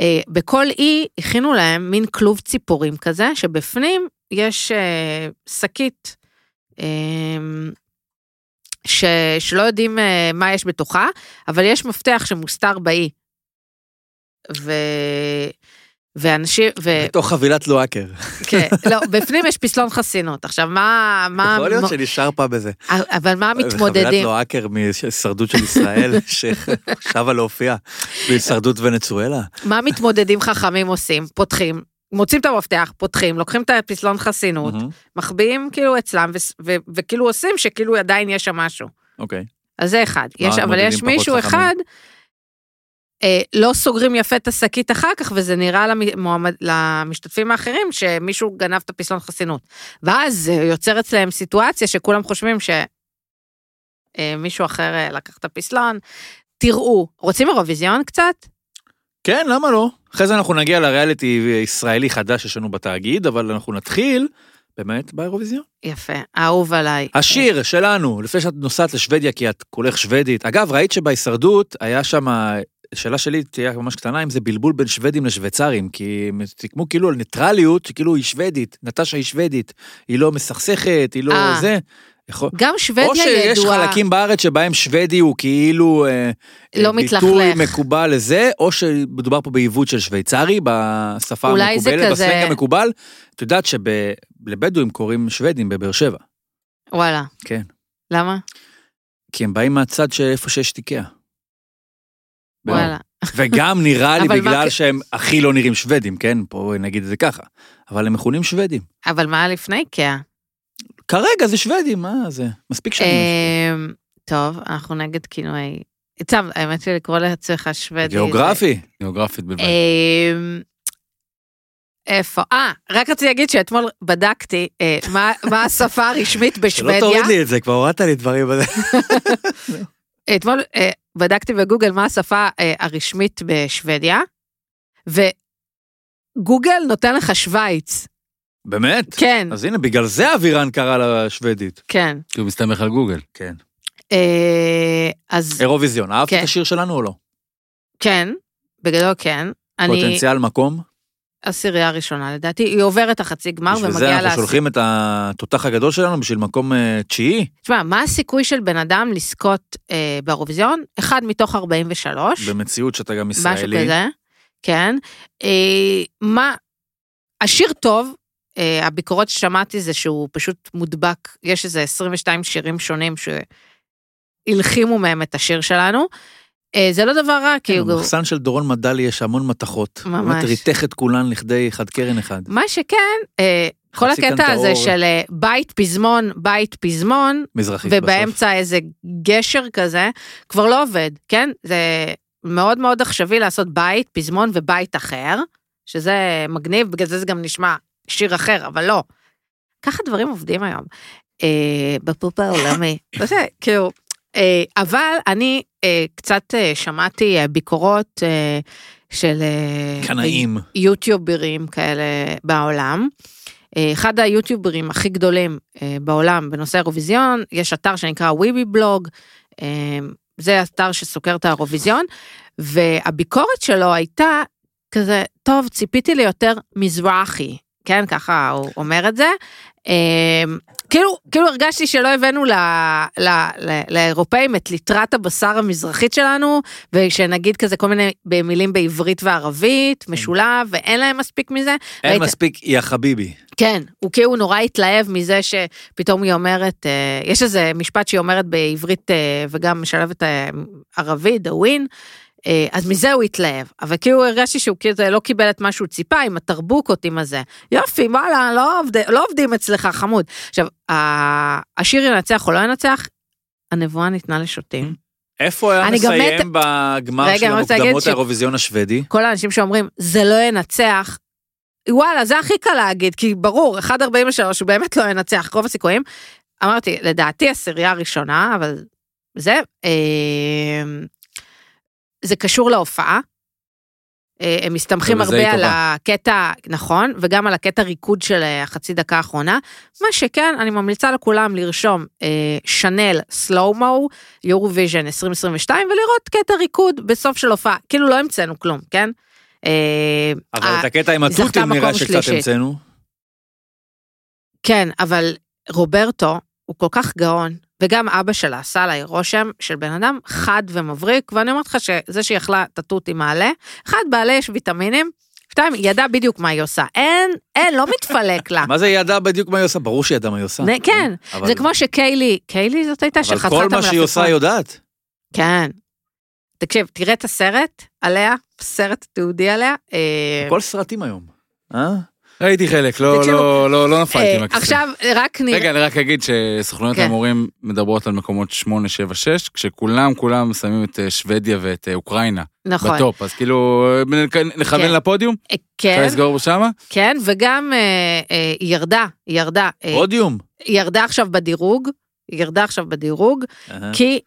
אה, בכל אי הכינו להם מין כלוב ציפורים כזה, שבפנים יש אה, שקית אה, ש, שלא יודעים אה, מה יש בתוכה, אבל יש מפתח שמוסתר באי. ו... ואנשים, ו... בתוך חבילת לואקר. כן, לא, בפנים יש פסלון חסינות. עכשיו, מה, מה, יכול להיות שנשאר פעם בזה. אבל מה חבילת מתמודדים? לואקר מהישרדות של ישראל, ששבה להופיע בהישרדות ונצואלה. מה מתמודדים חכמים עושים? פותחים, מוצאים את המפתח, פותחים, לוקחים את הפסלון חסינות. מחביאים כאילו אצלם, וכאילו עושים שכאילו עדיין יש שם משהו. אוקיי. אז זה אחד. יש, אבל יש מישהו? אחד, אה, לא סוגרים יפה את השקית אחר כך, וזה נראה למועמד, למשתתפים האחרים שמישהו גנב את הפסלון חסינות. ואז זה יוצר אצלם סיטואציה שכולם חושבים שמישהו אחר אה, לקח את הפסלון. תראו, רוצים אירוויזיון קצת? כן, למה לא? אחרי זה אנחנו נגיע לריאליטי ישראלי חדש שיש לנו בתאגיד, אבל אנחנו נתחיל באמת באירוויזיון. יפה, אהוב עליי. השיר שלנו, לפני שאת נוסעת לשוודיה, כי את כולך שוודית. אגב, ראית שבהישרדות היה שם, שאלה שלי תהיה ממש קטנה, אם זה בלבול בין שוודים לשוויצרים, כי הם סיכמו כאילו על ניטרליות, שכאילו היא שוודית, נטשה היא שוודית, היא לא מסכסכת, היא לא אה. זה. יכול... גם שוודיה או שיש ידועה, חלקים בארץ שבהם שוודי הוא כאילו אה, לא אה, מתלכלך. ביטוי מקובל לזה, או שמדובר פה בעיוות של שוויצרי בשפה המקובלת, כזה- בסלנג המקובל. את יודעת שלבדואים קוראים שוודים בבאר שבע, וואלה. כן. למה? כי הם באים מהצד שאיפה שיש תיקיה. וואלה. וגם נראה לי מה בגלל כ- שהם הכי לא נראים שוודים, כן? פה נגיד את זה ככה. אבל הם מכונים שוודים. אבל מה לפני קאה? כרגע זה שוודים, מה זה? מספיק שנים. אמ, טוב, אנחנו נגד כינויי... טוב, האמת היא לקרוא לעצמך שוודי. גיאוגרפי. גיאוגרפית בלבד. אמ, איפה? אה, רק רציתי להגיד שאתמול בדקתי אה, מה- מה השפה הרשמית שלא בשוודיה. תוריד לי את זה, כבר הורדת לי דברים בזה. אתמול אה, בדקתי בגוגל מה השפה אה, הרשמית בשוודיה, וגוגל נותן לך שווייץ. באמת? כן, אז הנה, בגלל זה אבירן קרא לה שוודית. כן. כי הוא מסתמך על גוגל. כן. אה, אז אירוויזיון, אהבת כן. את השיר שלנו או לא? כן, בגדול כן. אני פוטנציאל מקום? עשירייה ראשונה לדעתי, היא עוברת החצי גמר בשביל זה ומגיעה אנחנו. שולחים את התותח הגדול שלנו בשביל מקום אה, תשיעי, תשמע, מה הסיכוי של בן אדם לזכות אה, באירוויזיון? אחד מתוך 43. במציאות שאתה גם משהו ישראלי. כזה, כן. אה, מה, השיר טוב, אה, הביקורות ששמעתי זה שהוא פשוט מודבק, יש איזה 22 שירים שונים שהלחימו מהם את השיר שלנו. אה, זה לא דבר רע, כי כן, הוא... במחסן של דורון מדלי יש המון מתכות. ממש. באמת ריתך את כולן לכדי אחד קרן אחד. מה שכן, אה, כל הקטע הזה. של אה, בית פזמון, בית פזמון, מזרחית בסוף. ובאמצע איזה גשר כזה, כבר לא עובד, כן? זה מאוד מאוד עכשווי לעשות בית, פזמון ובית אחר, שזה מגניב, בגלל זה זה גם נשמע שיר אחר, אבל לא. ככה דברים עובדים היום. אה, בפופ העולמי. כאילו, אה, אבל אני אה, קצת אה, שמעתי אה, ביקורות אה, של... אה, קנאים. יוטיוברים כאלה בעולם. אה, אחד היוטיוברים הכי גדולים אה, בעולם בנושא האירוויזיון, יש אתר שנקרא וויבי בלוג, אה, זה אתר שסוקר את האירוויזיון, והביקורת שלו הייתה כזה, טוב, ציפיתי ליותר מזרחי, כן, ככה הוא אומר את זה. אה, כאילו, כאילו הרגשתי שלא הבאנו ל, ל, ל, לאירופאים את ליטרת הבשר המזרחית שלנו, ושנגיד כזה כל מיני מילים בעברית וערבית, משולב, ואין להם מספיק מזה. אין ראית- מספיק יא חביבי. כן, הוא כאילו נורא התלהב מזה שפתאום היא אומרת, אה, יש איזה משפט שהיא אומרת בעברית אה, וגם משלבת אה, ערבית, דאווין, אז מזה הוא התלהב, אבל כאילו הרגשתי שהוא כאילו לא קיבל את מה שהוא ציפה עם הטרבוקות עם הזה. יופי, וואלה, לא, עובד, לא עובדים אצלך, חמוד. עכשיו, השיר ינצח או לא ינצח, הנבואה ניתנה לשוטים. איפה היה מסיים בגמר רגע, של המוקדמות ש- האירוויזיון השוודי? כל האנשים שאומרים, זה לא ינצח, וואלה, זה הכי קל להגיד, כי ברור, 1.43 הוא באמת לא ינצח, רוב הסיכויים. אמרתי, לדעתי עשירייה הראשונה, אבל זה, אה, זה קשור להופעה. אה, הם מסתמכים הרבה על. הקטע, נכון, וגם על הקטע ריקוד של אה, החצי דקה האחרונה. מה שכן, אני ממליצה לכולם לרשום אה, שנל סלואו-מו, יורוויז'ן 2022, ולראות קטע ריקוד בסוף של הופעה. כאילו לא המצאנו כלום, כן? אה, אבל אה, את הקטע עם התותים נראה שקצת. המצאנו. כן, אבל רוברטו הוא כל כך גאון, וגם אבא שלה עשה עליי רושם של בן אדם חד ומבריק, ואני אומרת לך שזה שהיא אכלה את התות עם מעלה, אחד, בעלה יש ויטמינים, שתיים, היא ידעה בדיוק מה היא עושה. אין, אין, לא מתפלק לה. מה זה היא ידעה בדיוק מה היא עושה? ברור שהיא ידעה מה היא עושה. כן, אבל- זה כמו שקיילי, קיילי זאת הייתה אבל שחתכה את כל המלפפון. מה שהיא עושה היא יודעת. כן. תקשיב, תראה את הסרט עליה, סרט תיעודי עליה. אה, כל סרטים היום. אה? ראיתי חלק, לא, תקשיבו, לא, לא, לא נפלתי אה, מהכיסא. עכשיו, רק נראה... רגע, אני רק אגיד שסוכנויות כן. ההימורים מדברות על מקומות 8, 7, 6, כשכולם כולם שמים את אה, שוודיה ואת אה, אוקראינה נכון. בטופ, אז כאילו נכוון כן. לפודיום, אה, אפשר כן, לסגור שמה? כן, וגם אה, אה, ירדה, ירדה. אה, פודיום. ירדה עכשיו בדירוג, היא ירדה עכשיו בדירוג. כי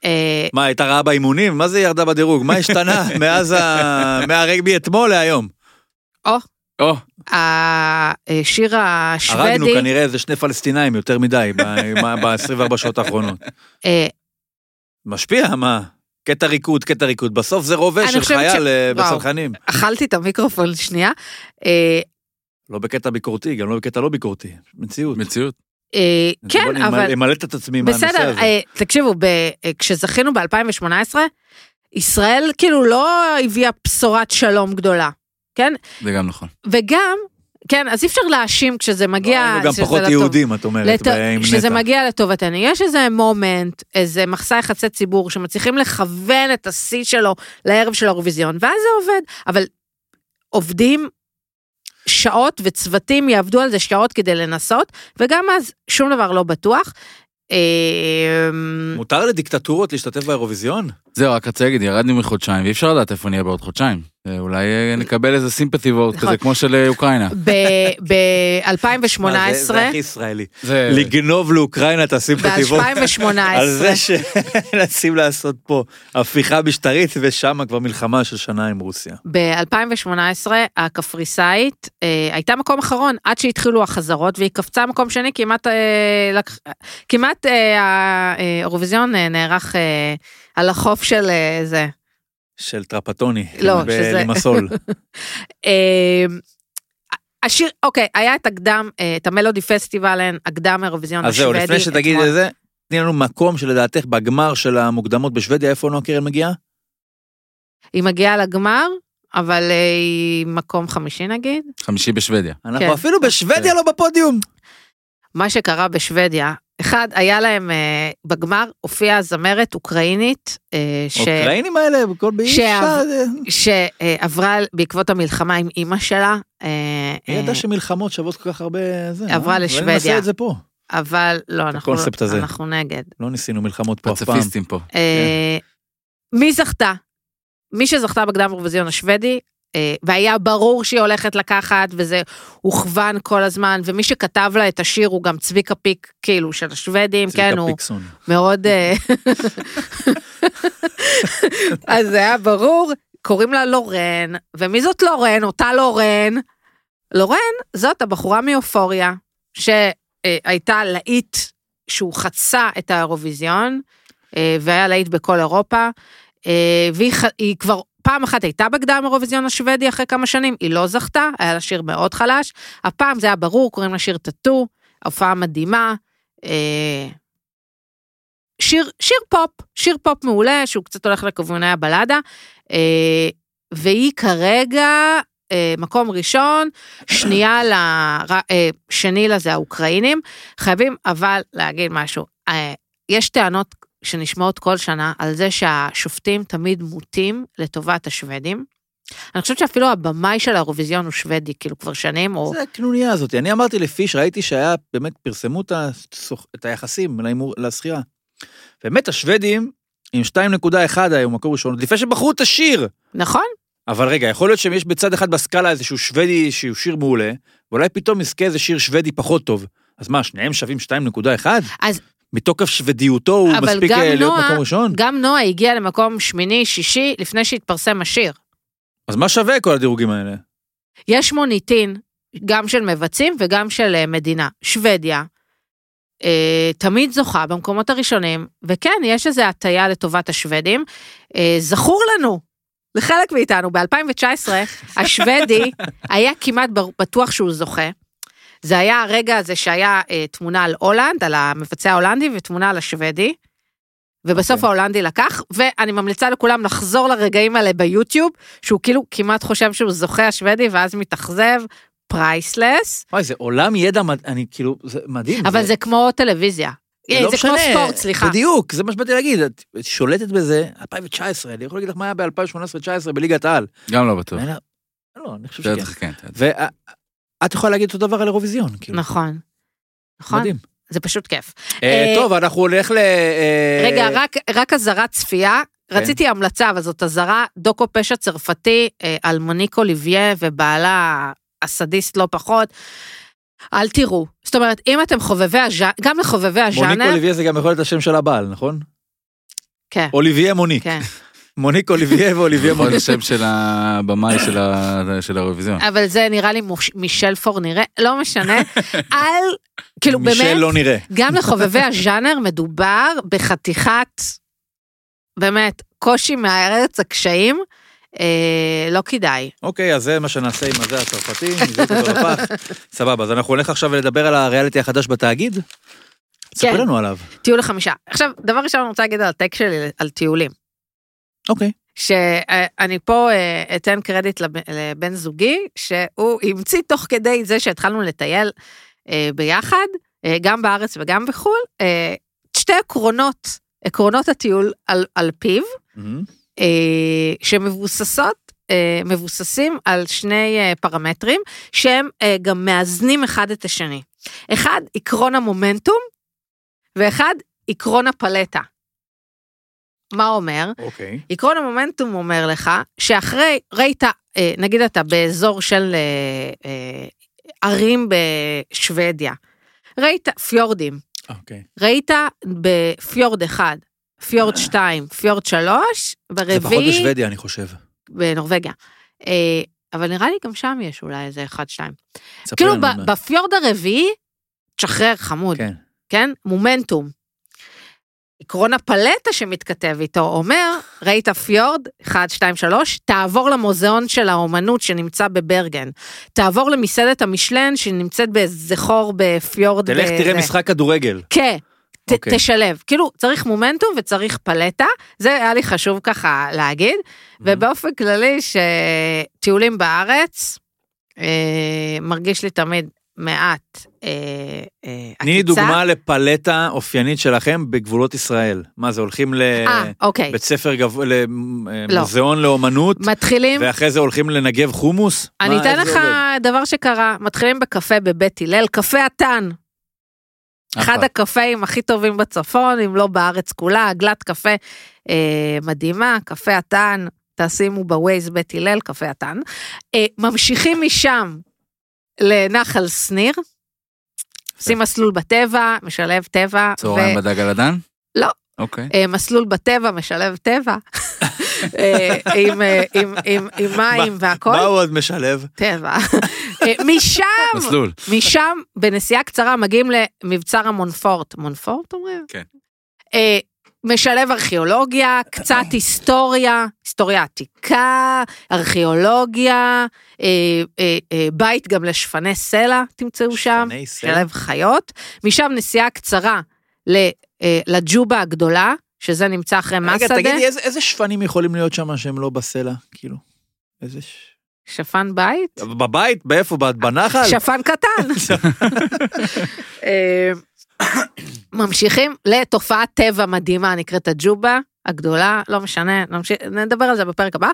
מה, הייתה רעה באימונים? מה זה ירדה בדירוג? מה השתנה מאז ה... מהרגע מאתמול להיום? או, או, השיר הרגנו השוודי, כנראה איזה שני פלסטינאים יותר מדי ב-24 שעות האחרונות. אה, משפיע, מה? קטע ריקוד, קטע ריקוד. בסוף זה רובה של חייל ש- אה. בצנחנים. אכלתי את המיקרופון שנייה. אה, לא בקטע ביקורתי, גם לא בקטע לא ביקורתי. מציאות. מציאות. אה, כן, אבל אמלט את עצמי מהנושא בסדר, הזה. אה, תקשיבו, אה, כשזכינו ב-2018, ישראל כאילו לא הביאה בשורת שלום גדולה, כן? זה גם נכון. וגם, כן, אז אי אפשר להאשים כשזה מגיע... היינו גם פחות לטוב. יהודים, את אומרת, לט... עם כשזה נטע. מגיע לטובתנו. יש איזה מומנט, איזה מחסה יחסי ציבור, שמצליחים לכוון את השיא שלו לערב של האירוויזיון, ואז זה עובד. אבל עובדים שעות וצוותים יעבדו על זה שעות כדי לנסות, וגם אז שום דבר לא בטוח. אמ, מותר לדיקטטורות להשתתף באירוויזיון? זהו, רק רציתי להגיד, ירדנו מחודשיים, ואי אפשר לדעת איפה נהיה בעוד חודשיים. אולי אה, נקבל איזה סימפטי וורד נכון. כזה, כמו של אה, אוקראינה. ב-2018, מה, זה- הכי ישראלי. לגנוב לאוקראינה את הסימפטיבות. ב-2018, על זה שמנסים לעשות פה הפיכה משטרית, ושם כבר מלחמה של שנה עם רוסיה. ב-2018 הקפריסאית אה, הייתה מקום אחרון עד שהתחילו החזרות והיא קפצה מקום שני כמעט האירוויזיון נערך על החוף של זה. של טרפטוני. לא, ב- שזה- לימסול. אה, השיר אוקיי היה את הקדם אה, את המלודי פסטיבלן הקדם אירוויזיון אז זהו, השוודי. לפני שתגיד אתמול. את זה, תני לנו מקום שלדעתך בגמר של המוקדמות בשוודיה, איפה נועה קירל מגיעה? היא מגיעה לגמר אבל אה, היא מקום חמישי נגיד. חמישי בשוודיה. אנחנו כן. אפילו בשוודיה לא בפודיום. מה שקרה בשוודיה, אחד, היה להם אה, בגמר, הופיעה זמרת אוקראינית, אה, ש... האוקראינים האלה, כל באי שעב- אפשר... שעברה בעקבות המלחמה עם אימא שלה, אה, מי אה, ידע שמלחמות שוות כל כך הרבה זה? עברה אה? לשוודיה. אולי ננסה את זה פה. אבל לא, אנחנו, הקונספט הזה. אנחנו נגד. לא ניסינו מלחמות פה אף פעם. פציפיסטים פה. אה, מי זכתה? מי שזכתה בקדם אירוויזיון השוודי, אה, והיה ברור שהיא הולכת לקחת, וזה הוכוון כל הזמן, ומי שכתב לה את השיר הוא גם צביקה פיק, כאילו, של השוודים, כן, הוא פיקסון. מאוד... אה, אז זה היה ברור, קוראים לה לורן, ומי זאת לורן? אותה לורן. לורן זאת הבחורה מאופוריה, שהייתה להיט שהוא חצה את האירוויזיון, אה, והיה להיט בכל אירופה, אה, והיא כבר פעם אחת הייתה בקדם אירוויזיון השוודי אחרי כמה שנים, היא לא זכתה, היה לה שיר מאוד חלש, הפעם זה היה ברור, קוראים לה שיר טאטו, הופעה מדהימה. אה, שיר, שיר פופ, שיר פופ מעולה, שהוא קצת הולך לכיווני הבלדה, אה, והיא כרגע אה, מקום ראשון, שנייה ל... שני לזה האוקראינים, חייבים אבל להגיד משהו, יש טענות שנשמעות כל שנה על זה שהשופטים תמיד מוטים לטובת השוודים. אני חושבת שאפילו הבמאי של האירוויזיון הוא שוודי, כאילו כבר שנים, או... זה הקנוניה הזאת. אני אמרתי לפיש, ראיתי שהיה, באמת פרסמו את הסוכ- את היחסים לזכייה. באמת השוודים עם 2.1 היו מקום ראשון, עוד לפני שבחרו את השיר. נכון? אבל רגע, יכול להיות שיש בצד אחד בסקאלה איזשהו שוודי שהוא שיר מעולה, ואולי פתאום יזכה איזה שיר שוודי פחות טוב. אז מה, שניהם שווים 2.1? אז- מתוקף שוודיותו הוא אבל מספיק גם אה, להיות נועה- מקום ראשון? גם נועה הגיעה למקום שמיני, שישי, לפני שהתפרסם השיר. אז מה שווה כל הדירוגים האלה? יש מוניטין, גם של מבצעים וגם של אה, מדינה. שוודיה, אה, תמיד זוכה במקומות הראשונים, וכן, יש איזו הטיה לטובת השוודים. אה, זכור לנו, לחלק מאיתנו, ב-2019, השוודי היה כמעט בטוח שהוא זוכה. זה היה הרגע הזה שהיה אה, תמונה על הולנד, על המבצע ההולנדי, ותמונה על השוודי. ובסוף אוקיי. ההולנדי לקח, ואני ממליצה לכולם לחזור לרגעים האלה ביוטיוב, שהוא כאילו כמעט חושב שהוא זוכה השוודי, ואז מתאכזב, פרייסלס, וואי, זה עולם ידע, מד- אני כאילו, זה מדהים. אבל זה כמו טלוויזיה. אה, לא זה כמו ספורט, סליחה. בדיוק, זה מה שבאתי להגיד, את שולטת בזה, 2019, אני יכול להגיד לך מה היה ב-2018-2019 בליגת העל. גם לא בטוח. לא, אני חושב שכן. כן. ואת יכולה להגיד אותו דבר על אירוויזיון, כאילו. נכון. נכון? מדהים. זה פשוט כיף. אה, אה, טוב, אנחנו נלך ל... אה, רגע, רק, רק אזהרת צפייה. כן. רציתי המלצה, אבל זאת אזהרה, דוקו פשע צרפתי אה, על מוניקו ליביה ובעלה הסדיסט לא פחות. אל תראו. זאת אומרת, אם אתם חובבי הז'אנר, גם לחובבי מוניק הז'אנר, אוליביה זה גם יכול להיות השם של הבעל, נכון? כן, אוליביה מוניק. כן. מוניק אוליביה ואוליביה מוניק. השם של הבמאי של ה- של האירוויזיון. אבל זה נראה לי מישל פורנירה, לא משנה. על, כאילו מישל באמת, לא נראה. גם לחובבי הז'אנר מדובר בחתיכת, באמת, קושי מארץ הקשיים, אה, לא כדאי. אוקיי, אז זה מה שנעשה עם הזה הצרפתי, נזרוק אותו לפח. סבבה, אז אנחנו נלך עכשיו לדבר על הריאליטי החדש בתאגיד? כן. לנו עליו. טיול לחמישה. עכשיו, דבר ראשון אני רוצה להגיד על הטק שלי על טיולים. אוקיי. שאני פה אה, אתן קרדיט לב- לבן זוגי, שהוא המציא תוך כדי זה שהתחלנו לטייל אה, ביחד, אה, גם בארץ וגם בחו"ל, שתי עקרונות, עקרונות הטיול על, על פיו. אה, שמבוססות, מבוססים על שני פרמטרים, שהם גם מאזנים אחד את השני. אחד, עקרון המומנטום, ואחד, עקרון הפלטה. מה אומר? אוקיי. עקרון המומנטום אומר לך שאחרי, ראית, אה, נגיד אתה באזור של אה, אה, ערים בשוודיה, ראית פיורדים, אוקיי. ראית בפיורד 1, פיורד 2, פיורד 3, זה פחות ברביעי, בשוודיה, אני חושב. בנורבגיה. אבל נראה לי גם שם יש אולי איזה 1, 2. ספרי כאילו. בפיורד הרביעי, תשחרר חמוד. כן. כן? מומנטום. עקרון הפלטה שמתכתב איתו אומר, ראית פיורד, 1, 2, 3, תעבור למוזיאון של האומנות שנמצא בברגן. תעבור למסעדת המשלן שנמצאת באיזה חור בפיורד. תלך בזה. תראה משחק כדורגל. כן. ת, אוקיי. תשלב, כאילו צריך מומנטום וצריך פלטה, זה היה לי חשוב ככה להגיד, ובאופן כללי שטיולים בארץ, אה, מרגיש לי תמיד מעט אה, אה, תני עקיצה. דוגמה לפלטה אופיינית שלכם בגבולות ישראל. מה זה, הולכים אה, אוקיי. לבית ספר לא. למוזיאון לאומנות, מתחילים, ואחרי זה הולכים לנגב חומוס? אני מה, אתן לך? דבר שקרה, מתחילים בקפה בבית הלל, קפה התן, אחד. הקפאים הכי טובים בצפון, אם לא בארץ כולה, עגלת קפה אה, מדהימה, קפה התן, תשימו בווייז בית הלל, קפה התן. אה, ממשיכים משם לנחל שניר, עושים מסלול בטבע, משלב טבע, צהריים בדג על הדן? לא. אוקיי. אה, מסלול בטבע, משלב טבע, אה, עם, אה, עם, עם, עם מים מה- והכל, מה הוא עוד משלב? טבע. משם, מסלול. משם בנסיעה קצרה מגיעים למבצר המונפורט. מונפורט אומרים? כן. אה, משלב ארכיאולוגיה, קצת היסטוריה, היסטוריה עתיקה, ארכיאולוגיה, אה, אה, אה, בית גם לשפני סלע תמצאו שם? משלב חיות. משם נסיעה קצרה ל- אה, לג'ובה הגדולה, שזה נמצא אחרי רגע, מסעדה. תגידי, איזה- איזה שפנים יכולים להיות שם שהם לא בסלע? כאילו, איזה... ש- שפן בית? בבית? באיפה? בנחל? שפן קטן. ממשיכים לתופעת טבע מדהימה נקראת הג'ובה הגדולה, לא משנה, נמשיך, נדבר על זה בפרק הבא.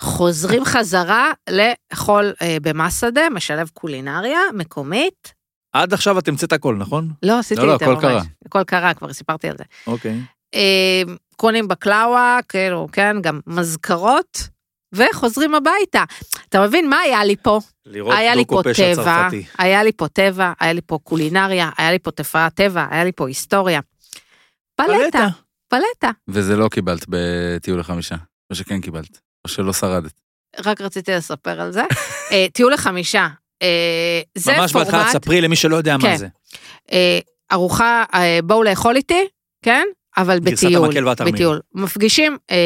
חוזרים חזרה לאכול אה, במסעדה, משלב קולינריה מקומית. עד עכשיו את המצאת הכל, נכון? לא, עשיתי לא, לא, את זה הכל ממש. קרה. הכל קרה, כבר סיפרתי על זה. אוקיי. אה, קונים בקלאווה, כאילו, כן, גם מזכרות, וחוזרים הביתה. אתה מבין מה היה לי פה? לראות היה לי דוקו פה פשע טבע, צרפתי. היה לי פה טבע, היה לי פה קולינריה, היה לי פה תופעת טבע, היה לי פה היסטוריה. פלטה, פלטה. וזה לא קיבלת בטיול לחמישה. או שכן קיבלת. או שלא שרדת. רק רציתי לספר על זה. אה, טיול לחמישה. אה, זה ממש בהתחלה פורמט, תספרי למי שלא יודע כן. מה זה. אה, ארוחה, בואו לאכול איתי, כן? אבל בטיול. בטיול. מפגישים אה,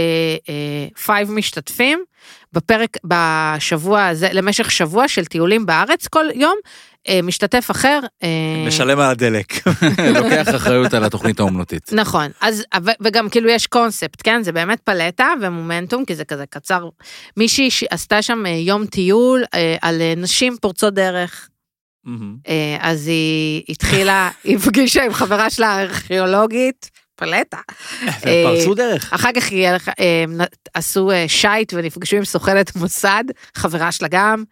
אה, five משתתפים בפרק, בשבוע הזה, למשך שבוע של טיולים בארץ, כל יום אה, משתתף אחר. אה, משלם על הדלק. לוקח אחריות על התוכנית האומנותית. נכון, אז, ו- וגם כאילו יש קונספט, כן? זה באמת פלטה ומומנטום, כי זה כזה קצר. מישהי שעשתה שם אה, יום טיול אה, על אה, נשים פורצות דרך. אה, אז היא התחילה, היא הפגישה עם חברה שלה הארכיאולוגית, פלטה. פרצו דרך. אחר כך היא הלכה, אה, עשו אה, שייט ונפגשו עם סוכנת מוסד, חברה שלה גם.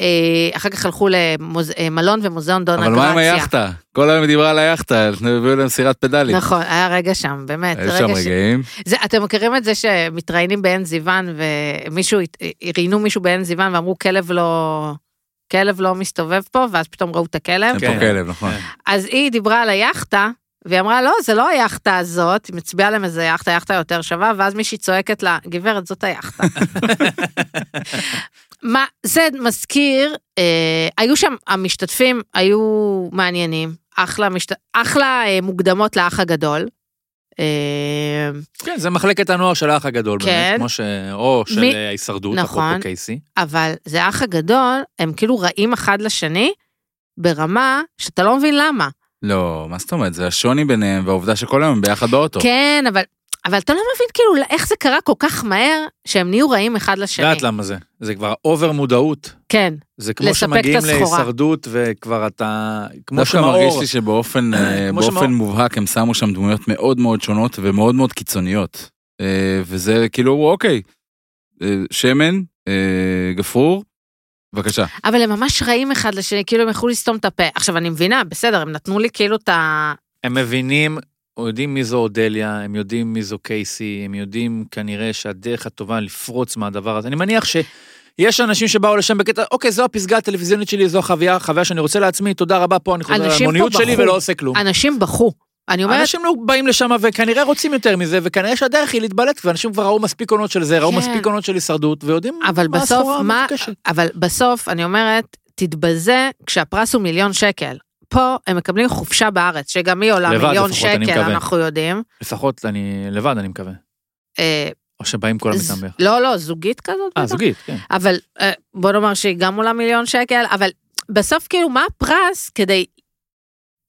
אה, אחר כך הלכו למלון ומוזיאון דונה אבל מה עם גרציה. היאכטה? כל היום היא דיברה על היאכטה, הביאו להם סירת פדלים. נכון, היה רגע שם, באמת. היו שם רגעים. זה, אתם מכירים את זה שמתראיינים בעין זיוון ומישהו, ראיינו מישהו בעין זיוון ואמרו כלב לא, כלב לא מסתובב פה, ואז פתאום ראו את הכלב. אין כן. פה כלב, נכון. כן. אז היא דיברה על היאכטה, והיא אמרה, לא, זה לא היאכטה הזאת, היא מצביעה להם איזה יאכטה, יאכטה יותר שווה, ואז מישהי צועקת לה, גברת, זאת היאכטה. מה, זה מזכיר, אה, היו שם, המשתתפים היו מעניינים, אחלה, משת... אחלה אה, מוקדמות לאח הגדול. אה, כן, זה מחלקת הנוער של האח הגדול, כן. באמת, כמו ש... או של מי- אה, ההישרדות, נכון. אפרופו קייסי. אבל זה האח הגדול, הם כאילו רעים אחד לשני, ברמה שאתה לא מבין למה. לא, מה זאת אומרת? זה השוני ביניהם והעובדה שכל היום הם ביחד באוטו. כן, אבל, אבל אתה לא מבין כאילו איך זה קרה כל כך מהר, שהם נהיו רעים אחד לשני. יודעת למה זה? זה כבר אובר מודעות. כן, זה כמו לספק את שמגיעים הסחורה. להישרדות וכבר אתה... כמו דווקא מרגיש שמאור, לי שבאופן אה, כמו באופן שמאור- מובהק הם שמו שם דמויות מאוד מאוד שונות ומאוד מאוד קיצוניות. אה, וזה כאילו, אוקיי, אה, שמן, אה, גפרור, בבקשה. אבל הם ממש רעים אחד לשני, כאילו הם יכלו לסתום את הפה. עכשיו, אני מבינה, בסדר, הם נתנו לי כאילו את ה... הם מבינים, יודעים מי זו אודליה, הם יודעים מי זו קייסי, הם יודעים כנראה שהדרך הטובה לפרוץ מהדבר הזה. אני מניח שיש אנשים שבאו לשם בקטע, אוקיי, זו הפסגה הטלוויזיונית שלי, זו החוויה, החוויה שאני רוצה לעצמי, תודה רבה, פה אני חוזר למוניות שלי. ולא עושה כלום. אנשים בכו. אני אומרת, אנשים לא באים לשם וכנראה רוצים יותר מזה, וכנראה שהדרך היא להתבלט, ואנשים כבר ראו מספיק עונות של זה, ראו כן. מספיק עונות של הישרדות, ויודעים אבל מה בסוף, הסחורה מה... המבוקשת. אבל בסוף, אני אומרת, תתבזה כשהפרס הוא מיליון שקל. פה הם מקבלים חופשה בארץ, שגם היא עולה לבד מיליון לפחות, שקל. אנחנו יודעים. לפחות אני לבד, אני מקווה. אה, או שבאים כולם איתם ביחד. לא, לא, זוגית כזאת. אה. זוגית, כן. אבל אה, בוא נאמר שהיא גם עולה מיליון שקל, אבל בסוף כאילו מה הפרס כדי...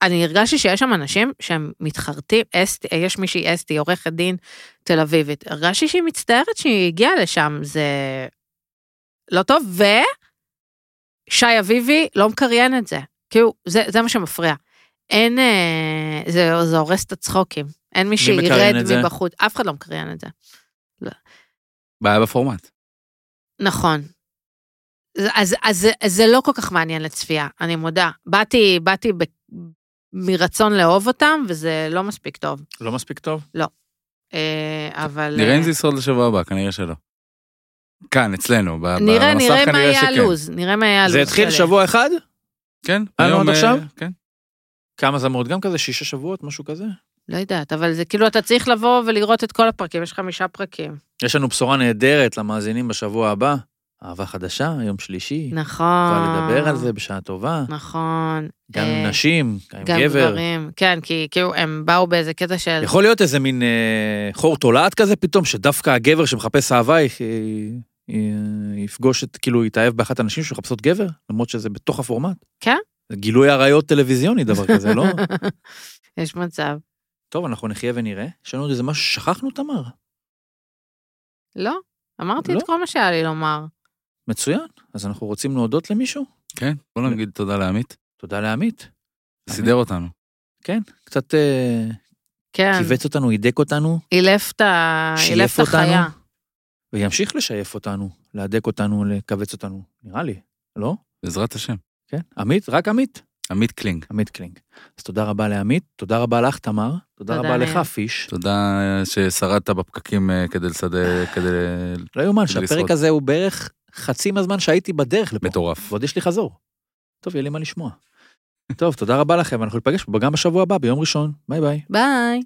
אני הרגשתי שיש שם אנשים שהם מתחרטים, אסתי, יש מישהי אסתי, עורכת דין תל אביבית, הרגשתי שהיא מצטערת שהיא הגיעה לשם, זה לא טוב, ושי אביבי לא מקריין את זה, כאילו זה, זה מה שמפריע. אין, אה, זה, זה הורס את הצחוקים, אין מי שירד? מבחוץ, אף אחד לא מקריין את זה. בעיה בפורמט. נכון. אז, אז, אז, אז זה לא כל כך מעניין לצפייה, אני מודה. באתי, באתי ב, מרצון לאהוב אותם, וזה לא מספיק טוב. לא מספיק טוב? אה, אבל... נראה אם אה, זה ישרוד לשבוע הבא, כנראה שלא. כאן, אצלנו, ב- נראה, במסך נראה מה כנראה יהיה שכן. הלו"ז, נראה מה יהיה הלו"ז. זה התחיל. שבוע אחד? כן, היה לנו היום, עד עכשיו? אה, כן. כמה להיות? גם כזה שישה שבועות, משהו כזה? לא יודעת, אבל זה כאילו אתה צריך לבוא ולראות את כל הפרקים, יש חמישה פרקים. יש לנו בשורה נהדרת למאזינים בשבוע הבא. אהבה חדשה, יום שלישי. נכון. כבר לדבר על זה בשעה טובה. נכון. גם עם אה, נשים, גם עם גם גבר. גברים, כן, כי כאילו הם באו באיזה קטע של... יכול להיות איזה מין אה, חור תולעת כזה פתאום, שדווקא הגבר שמחפש אהבה י- י- יפגוש את, כאילו, יתאהב באחת הנשים שמחפשות גבר, למרות שזה בתוך הפורמט. כן? זה גילוי עריות טלוויזיוני, דבר כזה, לא? יש מצב. טוב, אנחנו נחיה ונראה. יש לנו עוד איזה משהו ששכחנו, תמר? לא, אמרתי לא? את כל מה שהיה לי לומר. מצוין. אז אנחנו רוצים להודות למישהו? כן, בוא נגיד תודה לעמית. תודה לעמית. סידר אותנו. כן, קצת אה, כן, כיווץ אותנו, הידק אותנו, אילף את. החיה. וימשיך לשייף אותנו, להדק אותנו, לכווץ אותנו. נראה לי, לא? בעזרת השם. כן. עמית? רק עמית? עמית קלינג. עמית קלינג. אז תודה רבה לעמית, תודה רבה לך, תמר, תודה תודה, רבה. לך, פיש. תודה אה, ששרדת בפקקים אה, כדי לסדר, כדי לא יאומן שהפרק. הזה הוא בערך חצי מהזמן שהייתי בדרך לפה. מטורף. ועוד יש לי חזור. טוב, יהיה לי מה לשמוע. טוב, תודה רבה לכם, אנחנו ניפגש פה גם בשבוע הבא, ביום ראשון. ביי ביי. ביי.